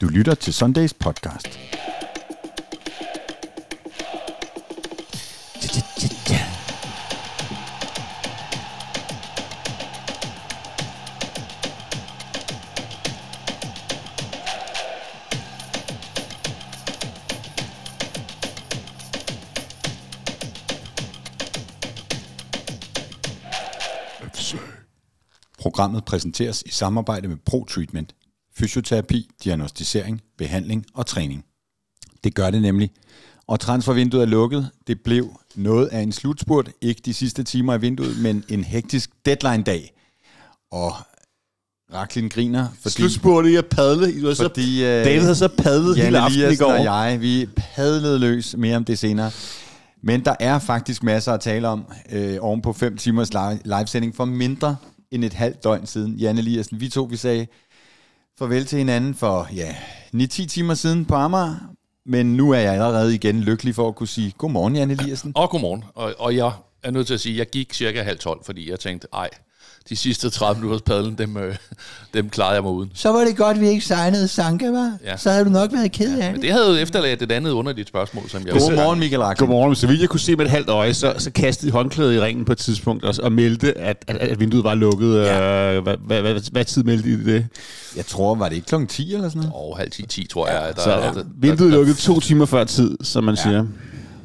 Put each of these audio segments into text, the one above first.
Du lytter til Sundays podcast. Programmet præsenteres i samarbejde med ProTreatment. Fysioterapi, diagnostisering, behandling og træning. Det gør det nemlig. Og transfervinduet er lukket. Det blev noget af en slutspurt. Ikke de sidste timer i vinduet, men en hektisk deadline-dag. Og Raklin griner, fordi... Slutspurgt i at padle. Du har så, fordi, øh, David har så padlet Jan hele aftenen i går. og jeg, vi padlede løs mere om det senere. Men der er faktisk masser at tale om øh, oven på fem timers live, livesending for mindre end et halvt døgn siden. Jan Eliassen, vi to, vi sagde farvel til hinanden for ja, 9-10 timer siden på Amager. Men nu er jeg allerede igen lykkelig for at kunne sige godmorgen, Jan Eliassen. Og godmorgen. Og, og jeg er nødt til at sige, at jeg gik cirka halv tolv, fordi jeg tænkte, ej, de sidste 30 minutters padlen, dem, øh, dem klarede jeg mig uden. Så var det godt, vi ikke signede Sanka, var? Ja. Så havde du nok været ked af Men det. det havde jo efterladt et andet underligt spørgsmål, som jeg... Godmorgen, Michael Raklin. Godmorgen. Så vidt jeg kunne se med et halvt øje, så, så kastede de håndklædet i ringen på et tidspunkt og, og meldte, at, at, at vinduet var lukket. Ja. Øh, hvad, hvad, hvad, hvad tid meldte I det? Jeg tror, var det ikke klokken 10 eller sådan noget? Og halv 10, 10 tror jeg. Der, Så der, der, vinduet lukkede to timer før tid, som man ja. siger.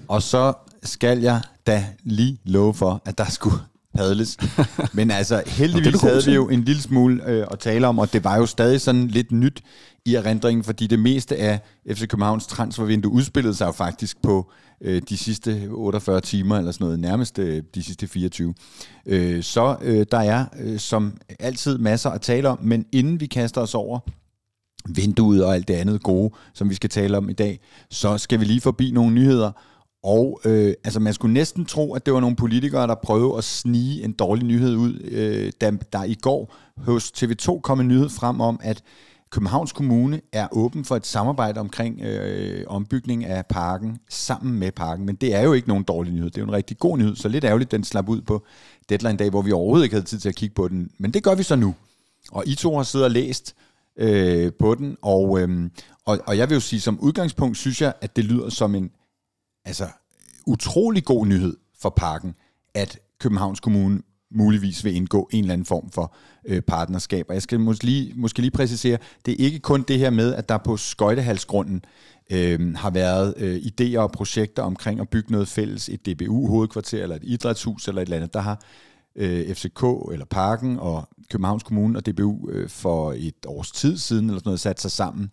Og så skal jeg da lige love for, at der skulle padles. Men altså, heldigvis god havde vi jo en lille smule øh, at tale om, og det var jo stadig sådan lidt nyt i erindringen, fordi det meste af FC Københavns transfervindue udspillede sig jo faktisk på øh, de sidste 48 timer, eller sådan noget, nærmest øh, de sidste 24. Øh, så øh, der er øh, som altid masser at tale om, men inden vi kaster os over vinduet og alt det andet gode, som vi skal tale om i dag, så skal vi lige forbi nogle nyheder. Og øh, altså man skulle næsten tro, at det var nogle politikere, der prøvede at snige en dårlig nyhed ud, øh, da der i går hos TV2 kom en nyhed frem om, at Københavns Kommune er åben for et samarbejde omkring øh, ombygning af parken sammen med parken. Men det er jo ikke nogen dårlig nyhed. Det er jo en rigtig god nyhed, så lidt ærgerligt, den slap ud på deadline-dag, hvor vi overhovedet ikke havde tid til at kigge på den. Men det gør vi så nu. Og I to har siddet og læst øh, på den, og, øh, og, og jeg vil jo sige, som udgangspunkt synes jeg, at det lyder som en altså, utrolig god nyhed for parken, at Københavns Kommune muligvis vil indgå en eller anden form for øh, partnerskab. Og jeg skal måske lige, måske lige præcisere, det er ikke kun det her med, at der på skøjtehalsgrunden øh, har været øh, idéer og projekter omkring at bygge noget fælles, et DBU-hovedkvarter eller et idrætshus eller et eller andet. Der har øh, FCK eller Parken og Københavns Kommune og DBU øh, for et års tid siden eller sådan noget sat sig sammen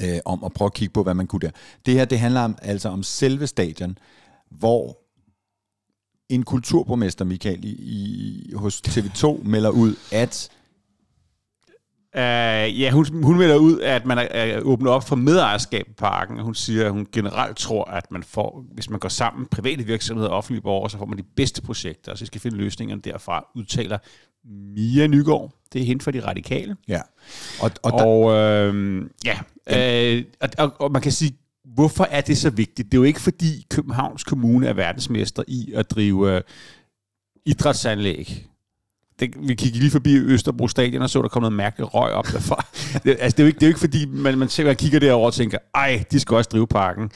øh, om at prøve at kigge på, hvad man kunne der. Det her, det handler om, altså om selve stadion, hvor en kulturborgmester, Michael, i, i, hos TV2 melder ud, at Uh, ja, hun, hun melder ud, at man er, er åbner op for medejerskab i parken. Hun siger, at hun generelt tror, at man får, hvis man går sammen, private virksomheder og offentlige borgere, så får man de bedste projekter, og så skal finde løsningerne derfra, udtaler Mia Nygaard. Det er hende for de radikale. ja, og, og, der, Og øh, ja, øh, og, og, og man kan sige, hvorfor er det så vigtigt? Det er jo ikke fordi Københavns Kommune er verdensmester i at drive øh, idrætsanlæg. Det, vi kiggede lige forbi Østerbro Stadion og så, der kom noget mærkeligt røg op derfra. det, altså, det, er jo ikke, det er jo ikke fordi, man, man, man kigger derover og tænker, ej, de skal også drive parken.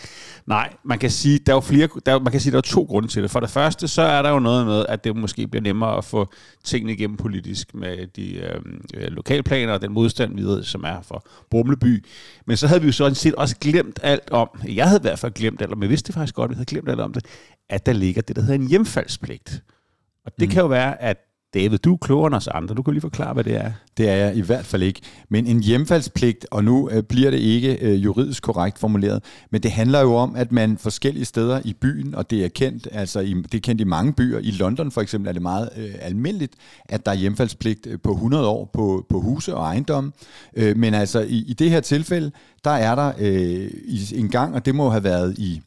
Nej, man kan sige, der er jo flere, der, er- man kan sige, der er to grunde til det. For det første, så er der jo noget med, at det måske bliver nemmere at få tingene igennem politisk med de øh, øh, lokalplaner og den modstand, vi ved, som er for Brumleby. Men så havde vi jo sådan set også glemt alt om, jeg havde i hvert fald glemt alt om, jeg vidste faktisk godt, at vi havde glemt alt om det, at der ligger det, der hedder en hjemfaldspligt. Og det mm. kan jo være, at David, du er klogere end os andre. Du kan lige forklare, hvad det er. Det er jeg i hvert fald ikke. Men en hjemfaldspligt, og nu øh, bliver det ikke øh, juridisk korrekt formuleret, men det handler jo om, at man forskellige steder i byen, og det er kendt, altså i, det er kendt i mange byer, i London for eksempel er det meget øh, almindeligt, at der er hjemfaldspligt øh, på 100 år på, på huse og ejendomme. Øh, men altså i, i det her tilfælde, der er der øh, i, en gang, og det må have været i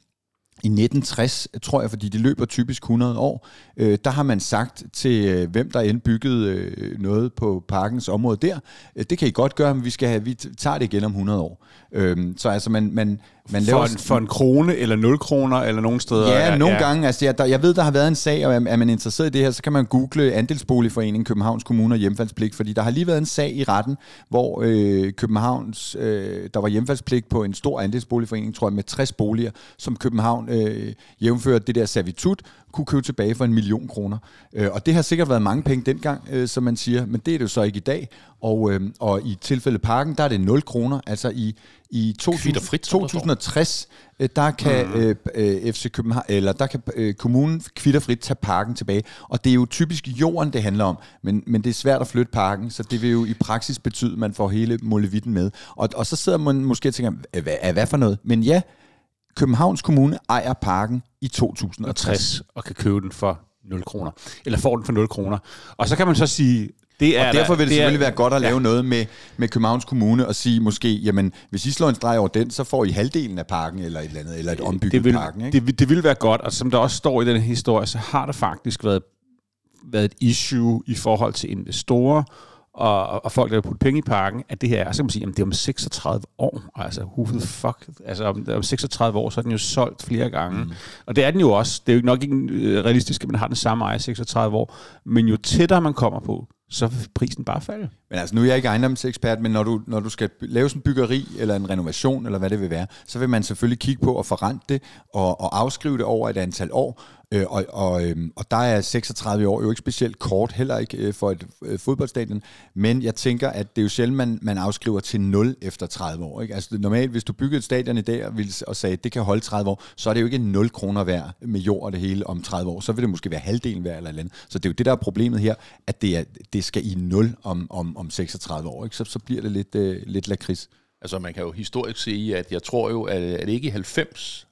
i 1960, tror jeg, fordi de løber typisk 100 år, øh, der har man sagt til øh, hvem der end byggede øh, noget på parkens område der, øh, det kan I godt gøre, men vi, skal have, vi tager det igen om 100 år. Øh, så altså man, man, man for, en, for en krone eller 0 kroner eller nogen steder. Ja, nogle gange. Altså, jeg, der, jeg ved, der har været en sag, og er, er man interesseret i det her, så kan man google Andelsboligforeningen Københavns Kommune og hjemfaldspligt, fordi der har lige været en sag i retten, hvor øh, Københavns, øh, der var hjemfaldspligt på en stor andelsboligforening, tror jeg, med 60 boliger, som København øh, jævnførte det der servitut, kunne købe tilbage for en million kroner. Øh, og det har sikkert været mange penge dengang, øh, som man siger, men det er det jo så ikke i dag. Og, øh, og i tilfælde parken, der er det 0 kroner. Altså i, i 2000, Kvitterfrit, som der står. 2060, øh, der kan øh, øh, FC København, eller der kan øh, kommunen kvitterfrit tage parken tilbage. Og det er jo typisk jorden, det handler om, men, men det er svært at flytte parken, så det vil jo i praksis betyde, at man får hele molevitten med. Og, og så sidder man måske og tænker, hvad, hvad for noget? Men ja, Københavns Kommune ejer parken i 2060. 60 og kan købe den for 0 kroner. Eller får den for 0 kroner. Og så kan man så sige, det er Og derfor der- vil det, det er- selvfølgelig være godt at lave ja. noget med, med Københavns Kommune og sige måske, jamen hvis I slår en streg over den, så får I halvdelen af parken eller et eller andet, eller et ombygget det vil, parken. Ikke? det, vil- det vil være godt, og som der også står i den her historie, så har der faktisk været, været et issue i forhold til investorer og, og folk, der har puttet penge i parken, at det her er, så kan man sige, jamen det er om 36 år. Altså, who the fuck? Altså, om, om 36 år, så er den jo solgt flere gange. Mm. Og det er den jo også. Det er jo nok ikke øh, realistisk, at man har den samme ejer i 36 år. Men jo tættere man kommer på, så vil prisen bare falde. Men altså, nu er jeg ikke ejendomsekspert, men når du, når du skal lave sådan en byggeri, eller en renovation, eller hvad det vil være, så vil man selvfølgelig kigge på at forrente det, og, og afskrive det over et antal år. Øh, og, og, øhm, og der er 36 år jo ikke specielt kort, heller ikke øh, for et øh, fodboldstadion, men jeg tænker, at det er jo sjældent, man, man afskriver til 0 efter 30 år. Ikke? Altså det- normalt, hvis du byggede et stadion i dag og, ville, og sagde, at det kan holde 30 år, så er det jo ikke 0 kroner værd med jord og det hele om 30 år. Så vil det måske være halvdelen værd eller eller andet. Så det er jo det, der er problemet her, at det, er, det skal i 0 om, om, om 36 år. Ikke? Så, så bliver det lidt, øh, lidt lakrids. Altså man kan jo historisk sige, at jeg tror jo, at at det ikke i 90,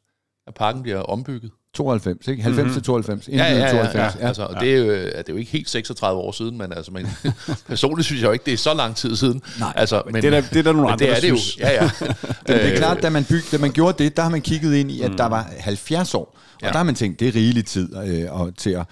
at parken bliver ombygget? 92, ikke? 90 mm-hmm. til 92. Ja, ja, ja, 92, ja, ja. Altså, og det, er jo, det er jo ikke helt 36 år siden, men altså, man, personligt synes jeg jo ikke, det er så lang tid siden. Nej, altså, men, det er der- det er der nogle men andre, det er det jo. Ja, ja. Men det er klart, da man, byg, da man gjorde det, der har man kigget ind i, at mm. der var 70 år. Og Ja. der har man tænkt, det er rigelig tid øh, og, til at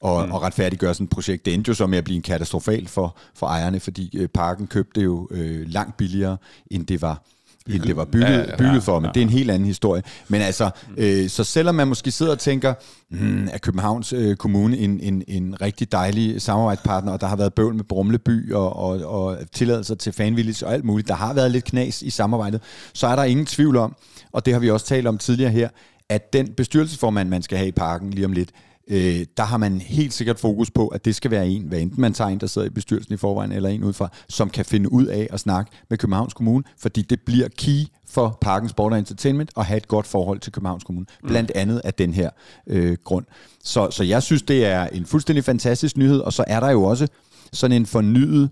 og, mm. og retfærdiggøre sådan et projekt. Det endte jo så med at blive en katastrofal for, for ejerne, fordi øh, parken købte jo øh, langt billigere, end det var end det var bygget, Ja, ja, ja, ja, ja, bygget for, men det er en helt anden historie. Men altså, øh, så selvom man måske sidder og tænker, hmm, er Københavns øh, Kommune en, en, en rigtig dejlig samarbejdspartner, og der har været bøvl med Brumleby og, og, og tilladelser til fanvillage og alt muligt, der har været lidt knas i samarbejdet, så er der ingen tvivl om, og det har vi også talt om tidligere her, at den bestyrelsesformand, man skal have i parken lige om lidt, øh, der har man helt sikkert fokus på, at det skal være en, hvad enten man tager en, der sidder i bestyrelsen i forvejen, eller en udefra, som kan finde ud af at snakke med Københavns Kommune, fordi det bliver key for Parken Sport og Entertainment at have et godt forhold til Københavns Kommune. Blandt andet af den her øh, grund. Så, så jeg synes, det er en fuldstændig fantastisk nyhed, og så er der jo også sådan en fornyet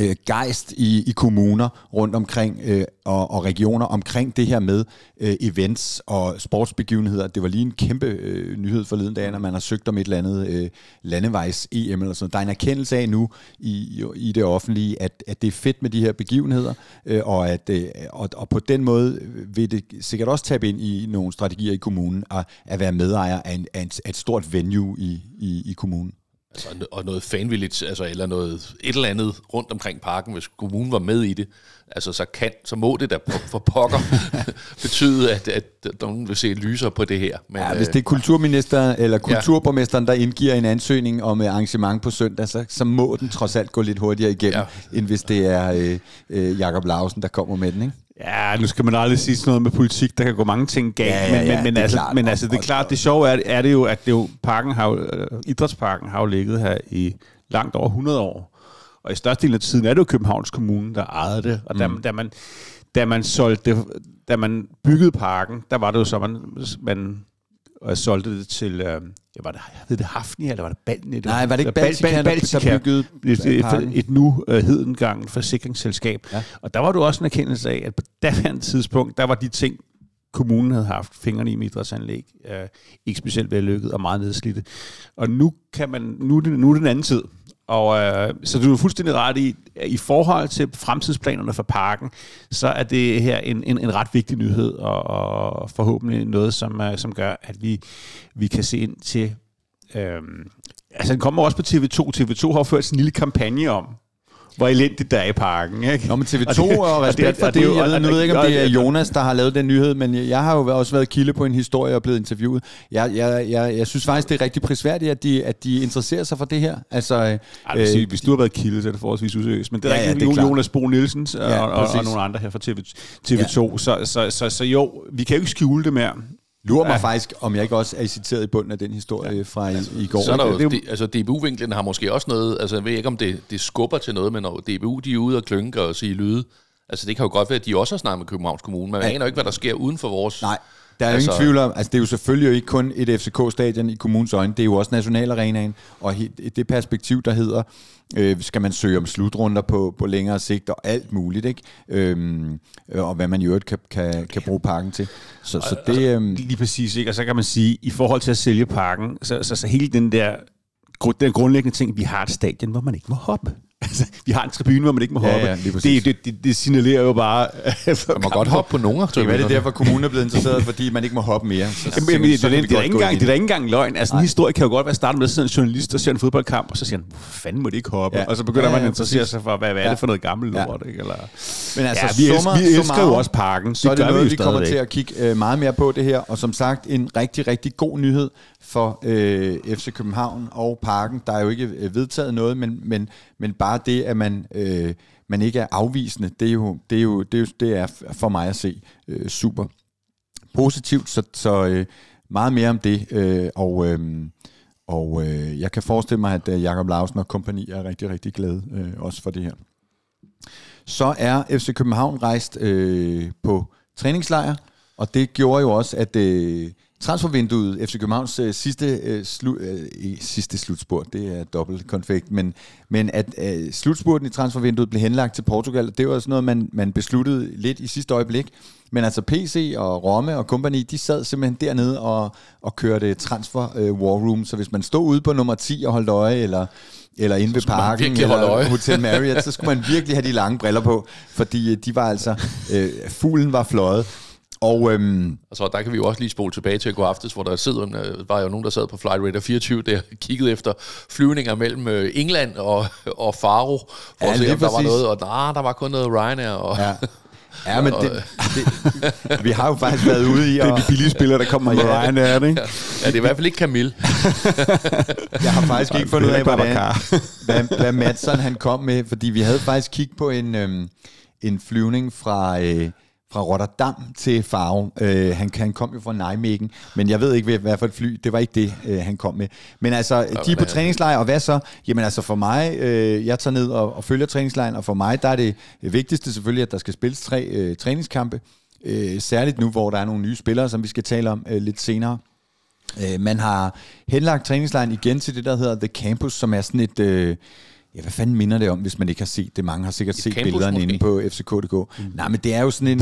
øh, gejst i, i kommuner rundt omkring øh, og, og regioner omkring det her med øh, events og sportsbegivenheder. Det var lige en kæmpe øh, nyhed forleden dag, når man har søgt om et eller andet øh, landevejs-EM eller sådan. Der er en erkendelse af nu i, i det offentlige, at, at det er fedt med de her begivenheder, øh, og, at, øh, og, og på den måde vil det sikkert også tabe ind i nogle strategier i kommunen at, at være medejer af, en, af, en, af et stort venue i, i, i kommunen. Altså, og noget fanvillage, altså, eller noget, et eller andet rundt omkring parken, hvis kommunen var med i det, altså, så, kan, så må det da for, pokker betyde, at, at nogen vil se lyser på det her. Men, Ja, hvis det er kulturminister eller kulturborgmesteren, der indgiver en ansøgning om øh, arrangement på søndag, så, så må den trods alt gå lidt hurtigere igennem, ja. end hvis det er øh, øh, Jakob Lausen, der kommer med den. Ikke? Ja, nu skal man aldrig sige sådan noget med politik. Der kan gå mange ting galt. Ja, ja, ja, men, men, men, altså, klart. men altså, det er klart, det sjove er, er det jo, at det jo, parken har jo, øh, idrætsparken har jo ligget her i langt over 100 år. Og i størstedelen af tiden er det jo Københavns Kommune, der ejede det. Og da, mm. da, man, da man solgte da man byggede parken, der var det jo så, man, man og solgte det til, øh, ja, var det, hed det Hafnia, eller var det Balnia? Nej, var det ikke Bal- Baltica, der- Baltica, byggede et, et, et, nu uh, hedengang forsikringsselskab. Ja. Og der var du også en erkendelse af, at på daværende tidspunkt, der var de ting, kommunen havde haft fingrene i med idrætsanlæg, øh, ikke specielt vellykket og meget nedslidte. Og nu, kan man, nu, det, nu er det en anden tid. Og øh, så du er fuldstændig ret i, i forhold til fremtidsplanerne for parken, så er det her en, en, en ret vigtig nyhed, og, og forhåbentlig noget, som, øh, som gør, at vi, vi kan se ind til... Øh, altså, den kommer også på TV2. TV2 har ført sin en lille kampagne om, hvor elendigt der er i parken. Ikke? Nå, men TV2 Og det- og, og respekt det- for og det. det jo- Jeg ved, og- nu ved jeg ikke, om og- det er og- Jonas, der har lavet den nyhed, men jeg har jo også været kilde på en historie og blevet interviewet. Jeg, jeg, jeg, jeg synes faktisk, det er rigtig prisværdigt, at de, at de interesserer sig for det her. Altså, Ej, øh, sige, hvis du har været kilde, så er det forholdsvis useriøst. Men det er Ja, ja, ja, det er. Jonas Bo Nielsens og, Ja, og, og, præcis. nogle andre her fra TV, TV2. Ja. Så, så, så, så jo, vi kan jo ikke skjule det mere. Lurer mig Ja. faktisk, om jeg ikke også er citeret i bunden af den historie fra i, i går. Så er der jo, det altså DBU-vinklen har måske også noget, altså jeg ved ikke, om det, det skubber til noget, men når DBU de er ude og klynke og sige lyde, altså det kan jo godt være, at de også har snakket med Københavns Kommune, men man aner jo ikke, hvad der sker uden for vores... Nej, der er Altså- ingen tvivl om, altså det er jo selvfølgelig jo ikke kun et FCK-stadion i kommunens øjne, det er jo også nationalarenaen, og det perspektiv, der hedder, øh, skal man søge om slutrunder på, på længere sigt, og alt muligt, ikke? Øhm, øh, og hvad man i øvrigt kan, kan, kan bruge parken til. Så, så det... Øhm, Lige præcis, ikke? Og så kan man sige, i forhold til at sælge parken, så, så, så hele den der den grundlæggende ting, vi har et stadion, hvor man ikke må hoppe. Altså, vi har en tribune, hvor man ikke må Ja, hoppe. ja, lige præcis. det, det, det, det signalerer jo bare... Man må godt hoppe på nogle af det det er tribunerne. derfor, kommunen er blevet interesseret, fordi man ikke må hoppe mere. Så, Jamen, jamen, det, så det, det, det, er ikke engang, det er da ikke engang løgn. Altså, en historie kan jo godt være startet med, at sidder en journalist og ser en fodboldkamp, og så siger han, hvor fanden må det ikke hoppe? Ja. Ja. Og så begynder Ja, man ja, at interessere sig for, hvad, hvad er Ja. det for noget gammelt Ja. lort? Ikke? Eller, Men altså, ja, vi, summa vi elsker jo også parken. så er det gør noget, vi kommer til at kigge øh, meget mere på det her. Og som sagt, en rigtig, rigtig god nyhed for øh, FC København og Parken. Der er jo ikke øh, vedtaget noget, men, men, men bare det, at man, øh, man ikke er afvisende, det er jo, det er jo, det er, jo, det er for mig at se øh, super positivt. Så, så øh, meget mere om det. Øh, og øh, og øh, jeg kan forestille mig, at øh, Jakob Lausen og kompagni er rigtig, rigtig glade øh, også for det her. Så er FC København rejst øh, på træningslejr, og det gjorde jo også, at øh, transfervinduet, FC Københavns øh, sidste, øh, slu, øh, sidste slutspurt, det er dobbelt konfekt, men, men at øh, slutspurten i transfervinduet blev henlagt til Portugal, det var sådan noget, man, man besluttede lidt i sidste øjeblik. Men altså PC og Romme og kompagni, de sad simpelthen dernede og, og kørte transfer øh, war room, så hvis man stod ude på nummer 10 og holdt øje, eller eller inde ved parken, eller øje. Hotel Marriott, så skulle man virkelig have de lange briller på, fordi øh, de var altså, øh, fuglen var fløjet. Og øhm, Altså, der kan vi jo også lige spole tilbage til i går aftes, hvor der sidder, øh, var jo nogen, der sad på Flight Radar 24, der kiggede efter flyvninger mellem øh, England og, og Faro, for Ja, at se, om der var præcis. noget, og nej, der var kun noget Ryanair, og ja, ja men det, det, vi har jo faktisk været ude i, Det er og de billige spillere, der kommer med Ja. Ryanair, ikke? ja, det er i hvert fald ikke Camille. jeg har faktisk ikke fundet ud af, hvordan, hvad, hvad Madsen han kom med, fordi vi havde faktisk kigget på en, øhm, en flyvning fra, øh, fra Rotterdam til Faro. Øh, han, han kom jo fra Nijmegen, men jeg ved ikke, hvad, for et fly, det var ikke det, øh, han kom med. Men altså, de er på træningslejr, og hvad så? Jamen altså for mig, øh, jeg tager ned og, og følger træningslejren, og for mig, der er det vigtigste selvfølgelig, at der skal spilles tre øh, træningskampe. Øh, særligt nu, hvor der er nogle nye spillere, som vi skal tale om øh, lidt senere. Øh, man har henlagt træningslejren igen til det, der hedder The Campus, som er sådan et... Øh, ja, hvad fanden minder det om, hvis man ikke har set det? Mange har sikkert set campus billederne måske? inde på fck.dk. Mm. Nej, men det er jo sådan en...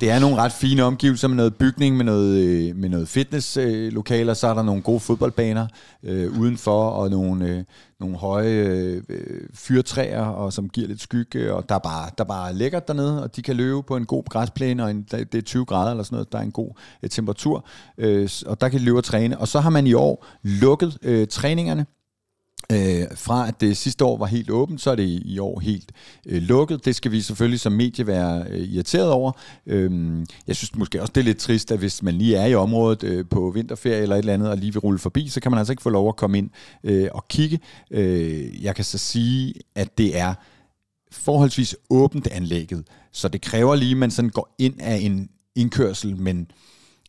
Det er nogle ret fine omgivelser med noget bygning, med noget, øh, med noget fitnesslokaler, så er der nogle gode fodboldbaner øh, udenfor, og nogle, øh, nogle høje øh, fyrtræer, og som giver lidt skygge, og der er, bare, der er bare lækkert dernede, og de kan løbe på en god græsplæne, og en, det er 20 grader eller sådan noget, der er en god øh, temperatur, øh, og der kan de løbe og træne. Og så har man i år lukket øh, træningerne, Øh, fra at det sidste år var helt åbent, så er det i, år helt øh, lukket. Det skal vi selvfølgelig som medie være øh, irriteret over. Øhm, jeg synes måske også, det er lidt trist, at hvis man lige er i området øh, på vinterferie eller et eller andet, og lige vil rulle forbi, så kan man altså ikke få lov at komme ind øh, og kigge. Øh, jeg kan så sige, at det er forholdsvis åbent anlægget, så det kræver lige, at man sådan går ind af en indkørsel, men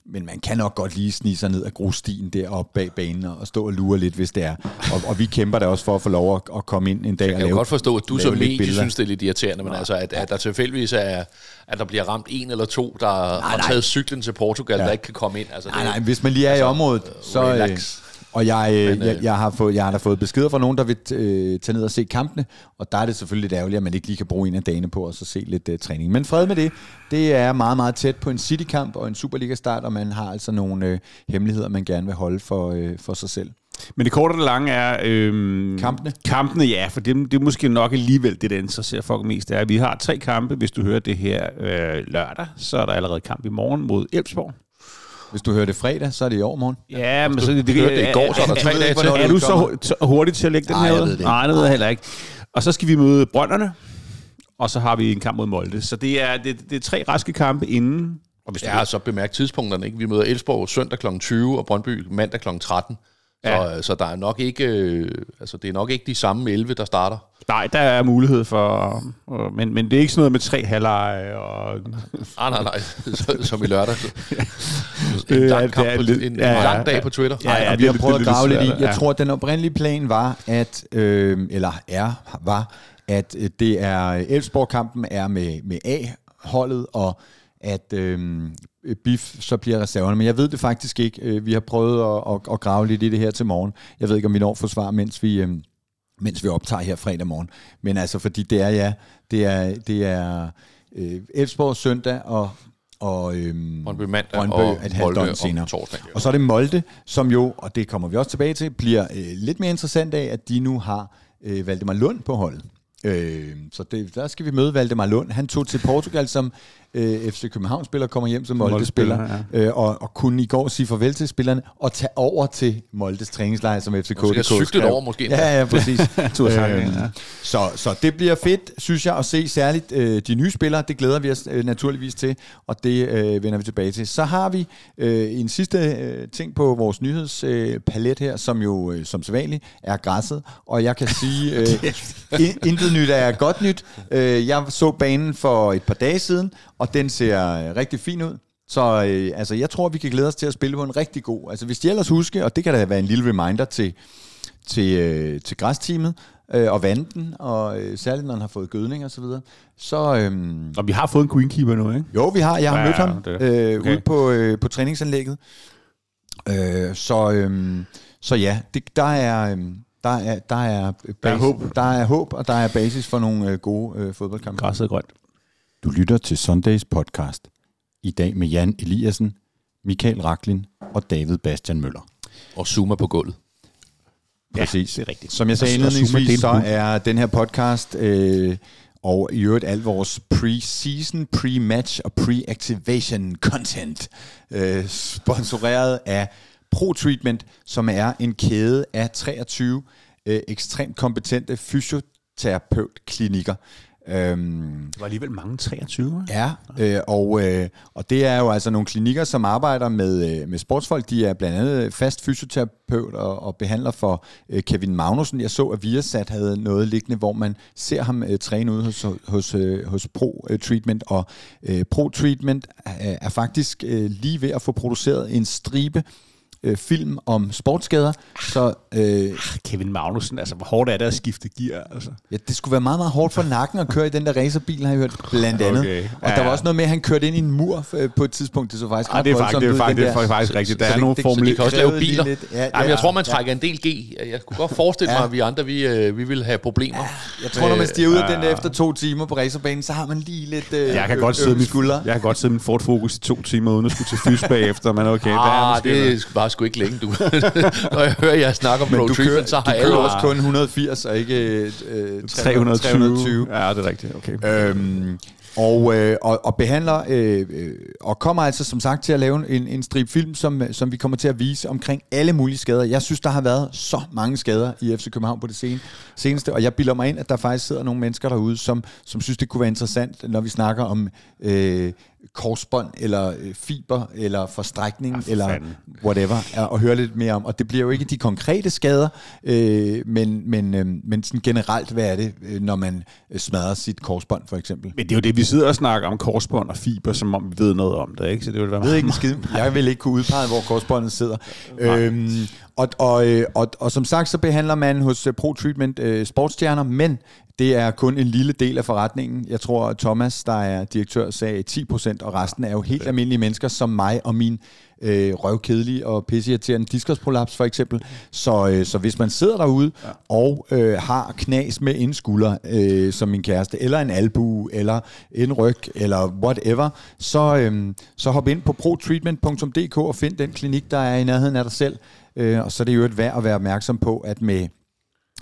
men man kan nok godt lige snige sig ned ad grusstien deroppe bag banen og stå og lure lidt, hvis det er. Og, og vi kæmper da også for at få lov at, at komme ind en dag Jeg og kan jo lave godt forstå, at du lave som medie synes, det er lidt irriterende, men altså, at, at der tilfældigvis er, at der bliver ramt en eller to, der nej, har nej. taget cyklen til Portugal, Ja. der ikke kan komme ind. Altså, Nej, det, nej, hvis man lige er altså, i området, så... Øh, relax. Og jeg, øh, Men, øh, jeg, jeg, har fået, jeg har da fået beskeder fra nogen, der vil øh, tage ned og se kampene, og der er det selvfølgelig lidt ærgerligt, at man ikke lige kan bruge en af dagene på at så se lidt øh, træning. Men fred med det, det er meget, meget tæt på en City-kamp og en Superliga-start, og man har altså nogle øh, hemmeligheder, man gerne vil holde for, øh, for sig selv. Men det korte og det lange er... Øhm, Kampene? Kampene, ja, for det, det er måske nok alligevel det, der interesserer folk mest. Er, at vi har tre kampe. Hvis du hører det her øh, lørdag, så er der allerede kamp i morgen mod Elfsborg. Hvis du hører det fredag, så er det i år morgen. Ja, men så... Det, hørte det i går, så er der tre dage til. Er det du så, udkommer. hu- så hurtig til at lægge den her ud? det. Nej, det ved jeg heller ikke. Og så skal vi møde Brønderne, og så har vi en kamp mod Molde. Så det er, det, det er tre raske kampe inden. Og hvis du Ja, så bemærk tidspunkterne. Ikke? Vi møder Elsborg søndag kl. 20 og Brøndby mandag kl. 13. Så, Ja. ja. så der er nok ikke, øh, altså det er nok ikke de samme 11, der starter. Nej, der er mulighed for... øh, Men, men det er ikke sådan noget med tre halvleje og... Ah, nej, nej, så- som i lørdag. Det En er- lang, det kamp på, lidt- en, ja, en ja, lang dag ja. på Twitter. Ja, ja, det vi har prøvet det at grave lidt i. Jeg ja. tror, at den oprindelige plan var, at, øh, eller er, var, at øh, det er, Elfsborg-kampen er med, med A-holdet, og at øh, BIF så bliver reserverne. Men jeg ved det faktisk ikke. Øh, Vi har prøvet at, at, at grave lidt i det her til morgen. Jeg ved ikke, om vi når forsvar, mens vi... Øh, mens vi optager her fredag morgen. Men altså, fordi det er, ja, det er, det er øh, Elfsborg søndag og, og øhm, Brøndby mandag Brøndby og et halvt døgn senere. torsdag. Og så er det Molde, som jo, og det kommer vi også tilbage til, bliver øh, lidt mere interessant af, at de nu har øh, Valdemar Lund på holdet. Øh, så det, der skal vi møde Valdemar Lund. Han tog til Portugal som øh, FC København-spiller, kommer hjem som Molde-spiller, Molde-spiller, øh, og, og kunne i går sige farvel til spillerne, og tage over til Moldes træningslejr, som FCK Måske cyklet skrev. over måske. Ja, ja, præcis. Øhm, ja. så, så det bliver fedt, synes jeg, at se særligt øh, de nye spillere. Det glæder vi os øh, naturligvis til, og det øh, vender vi tilbage til. Så har vi øh, en sidste øh, ting på vores nyhedspalet øh, palet her, som jo øh, som sædvanligt er græsset. Og jeg kan sige, øh, in- intet nyt er godt nyt. Øh, jeg så banen for et par dage siden, og den ser øh, rigtig fin ud. Så øh, altså, jeg tror, vi kan glæde os til at spille på en rigtig god... Altså, hvis de ellers husker, og det kan da være en lille reminder til, til, øh, til græsteamet øh, og vande den, og øh, særligt når han har fået gødning og så videre. Så øhm, Og vi har fået en greenkeeper nu, ikke? jo, vi har, jeg har Ja, mødt ham det- øh, okay. ude på, øh, på træningsanlægget. Øh, så, øhm, så ja, det, der er... øhm, der er, der, er basis, Der er håb. der er håb, og der er basis for nogle øh, gode øh, fodboldkampe. Græsset er grønt. Du lytter til Sundays podcast. I dag med Jan Eliassen, Michael Raklin og David Bastian Møller. Og zoomer på gulvet. Præcis. det er rigtigt. Som jeg sagde indledningsvis, så er den her podcast øh, og i øvrigt al vores pre-season, pre-match og pre-activation content øh, sponsoreret af ProTreatment, som er en kæde af 23 øh, ekstremt kompetente fysioterapeutklinikker. Øhm, Det var alligevel mange 23, ikke? Ja, øh, og, øh, og det er jo altså nogle klinikker, som arbejder med, øh, med sportsfolk. De er blandt andet fast fysioterapeut og, og behandler for øh, Kevin Magnussen. Jeg så, at Viasat havde noget liggende, hvor man ser ham øh, træne ude hos, hos, øh, hos Pro øh, Treatment. Og øh, Pro Treatment er, er faktisk øh, lige ved at få produceret en stribe øh, film om sportsskader. Så øh, Kevin Magnussen, altså hvor hårdt er det at skifte gear? Altså. Ja, det skulle være meget, meget hårdt for nakken at køre i den der racerbil, har jeg hørt, blandt andet. Okay. Og Ja, der var ja. også noget med, at han kørte ind i en mur øh, på et tidspunkt. Det så faktisk Ej, ret det er faktisk, det er faktisk, det er der. faktisk rigtigt. Der Så er nogle det- formel de kan også lave biler. lidt. Ja, Ja, Jamen, ja, jeg tror, man ja. trækker en del G. Jeg kunne godt forestille Ja. mig, at vi andre, vi, øh, vi vil have problemer. Jeg tror, når man stiger ud af Ja. den der efter to timer på racerbanen, så har man lige lidt øh, Jeg kan, godt sidde skulder. jeg kan godt sidde min Ford Focus i to timer, uden at skulle til fys bagefter, men okay, der er Ah, måske det noget. var sgu ikke længe, du. Når jeg hører jer snakke om Men du kører, så du har alle kører også... også kun 180 og ikke øh, 320. 320. Ja, det er rigtigt. Okay. Øhm, og, øh, og, og behandler, øh, øh, og kommer altså som sagt til at lave en, en strip film, som, som vi kommer til at vise omkring alle mulige skader. Jeg synes, der har været så mange skader i FC København på det sen, seneste, og jeg bilder mig ind, at der faktisk sidder nogle mennesker derude, som, som synes, det kunne være interessant, når vi snakker om øh, korsbånd, eller øh, fiber, eller forstrækning, Ja, for eller fanden. whatever, og, og høre lidt mere om. Og det bliver jo ikke de konkrete skader, øh, men, men, øh, men sådan generelt, hvad er det, øh, når man øh, smadrer sit korsbånd, for eksempel? Men det er jo det, vi sidder og snakker om korsbånd og fiber, som om vi ved noget om det, ikke? Så det vil være Jeg ved ikke en skid. Jeg vil ikke kunne udpege, hvor korsbåndet sidder. Øhm, og, og, øh, og, og som sagt, så behandler man hos Pro Treatment øh, sportsstjerner, men det er kun en lille del af forretningen. Jeg tror, at Thomas, der er direktør, sagde 10 procent, og resten er jo helt almindelige mennesker som mig og min øh, røvkedelige og pisseirriterende diskusprolaps for eksempel. Så, øh, så hvis man sidder derude ja. og øh, har knas med en skulder, øh, som min kæreste, eller en albu, eller en ryg, eller whatever, så, øh, så hop ind på protreatment.dk og find den klinik, der er i nærheden af dig selv. Øh, og så er det jo et værd at være opmærksom på, at med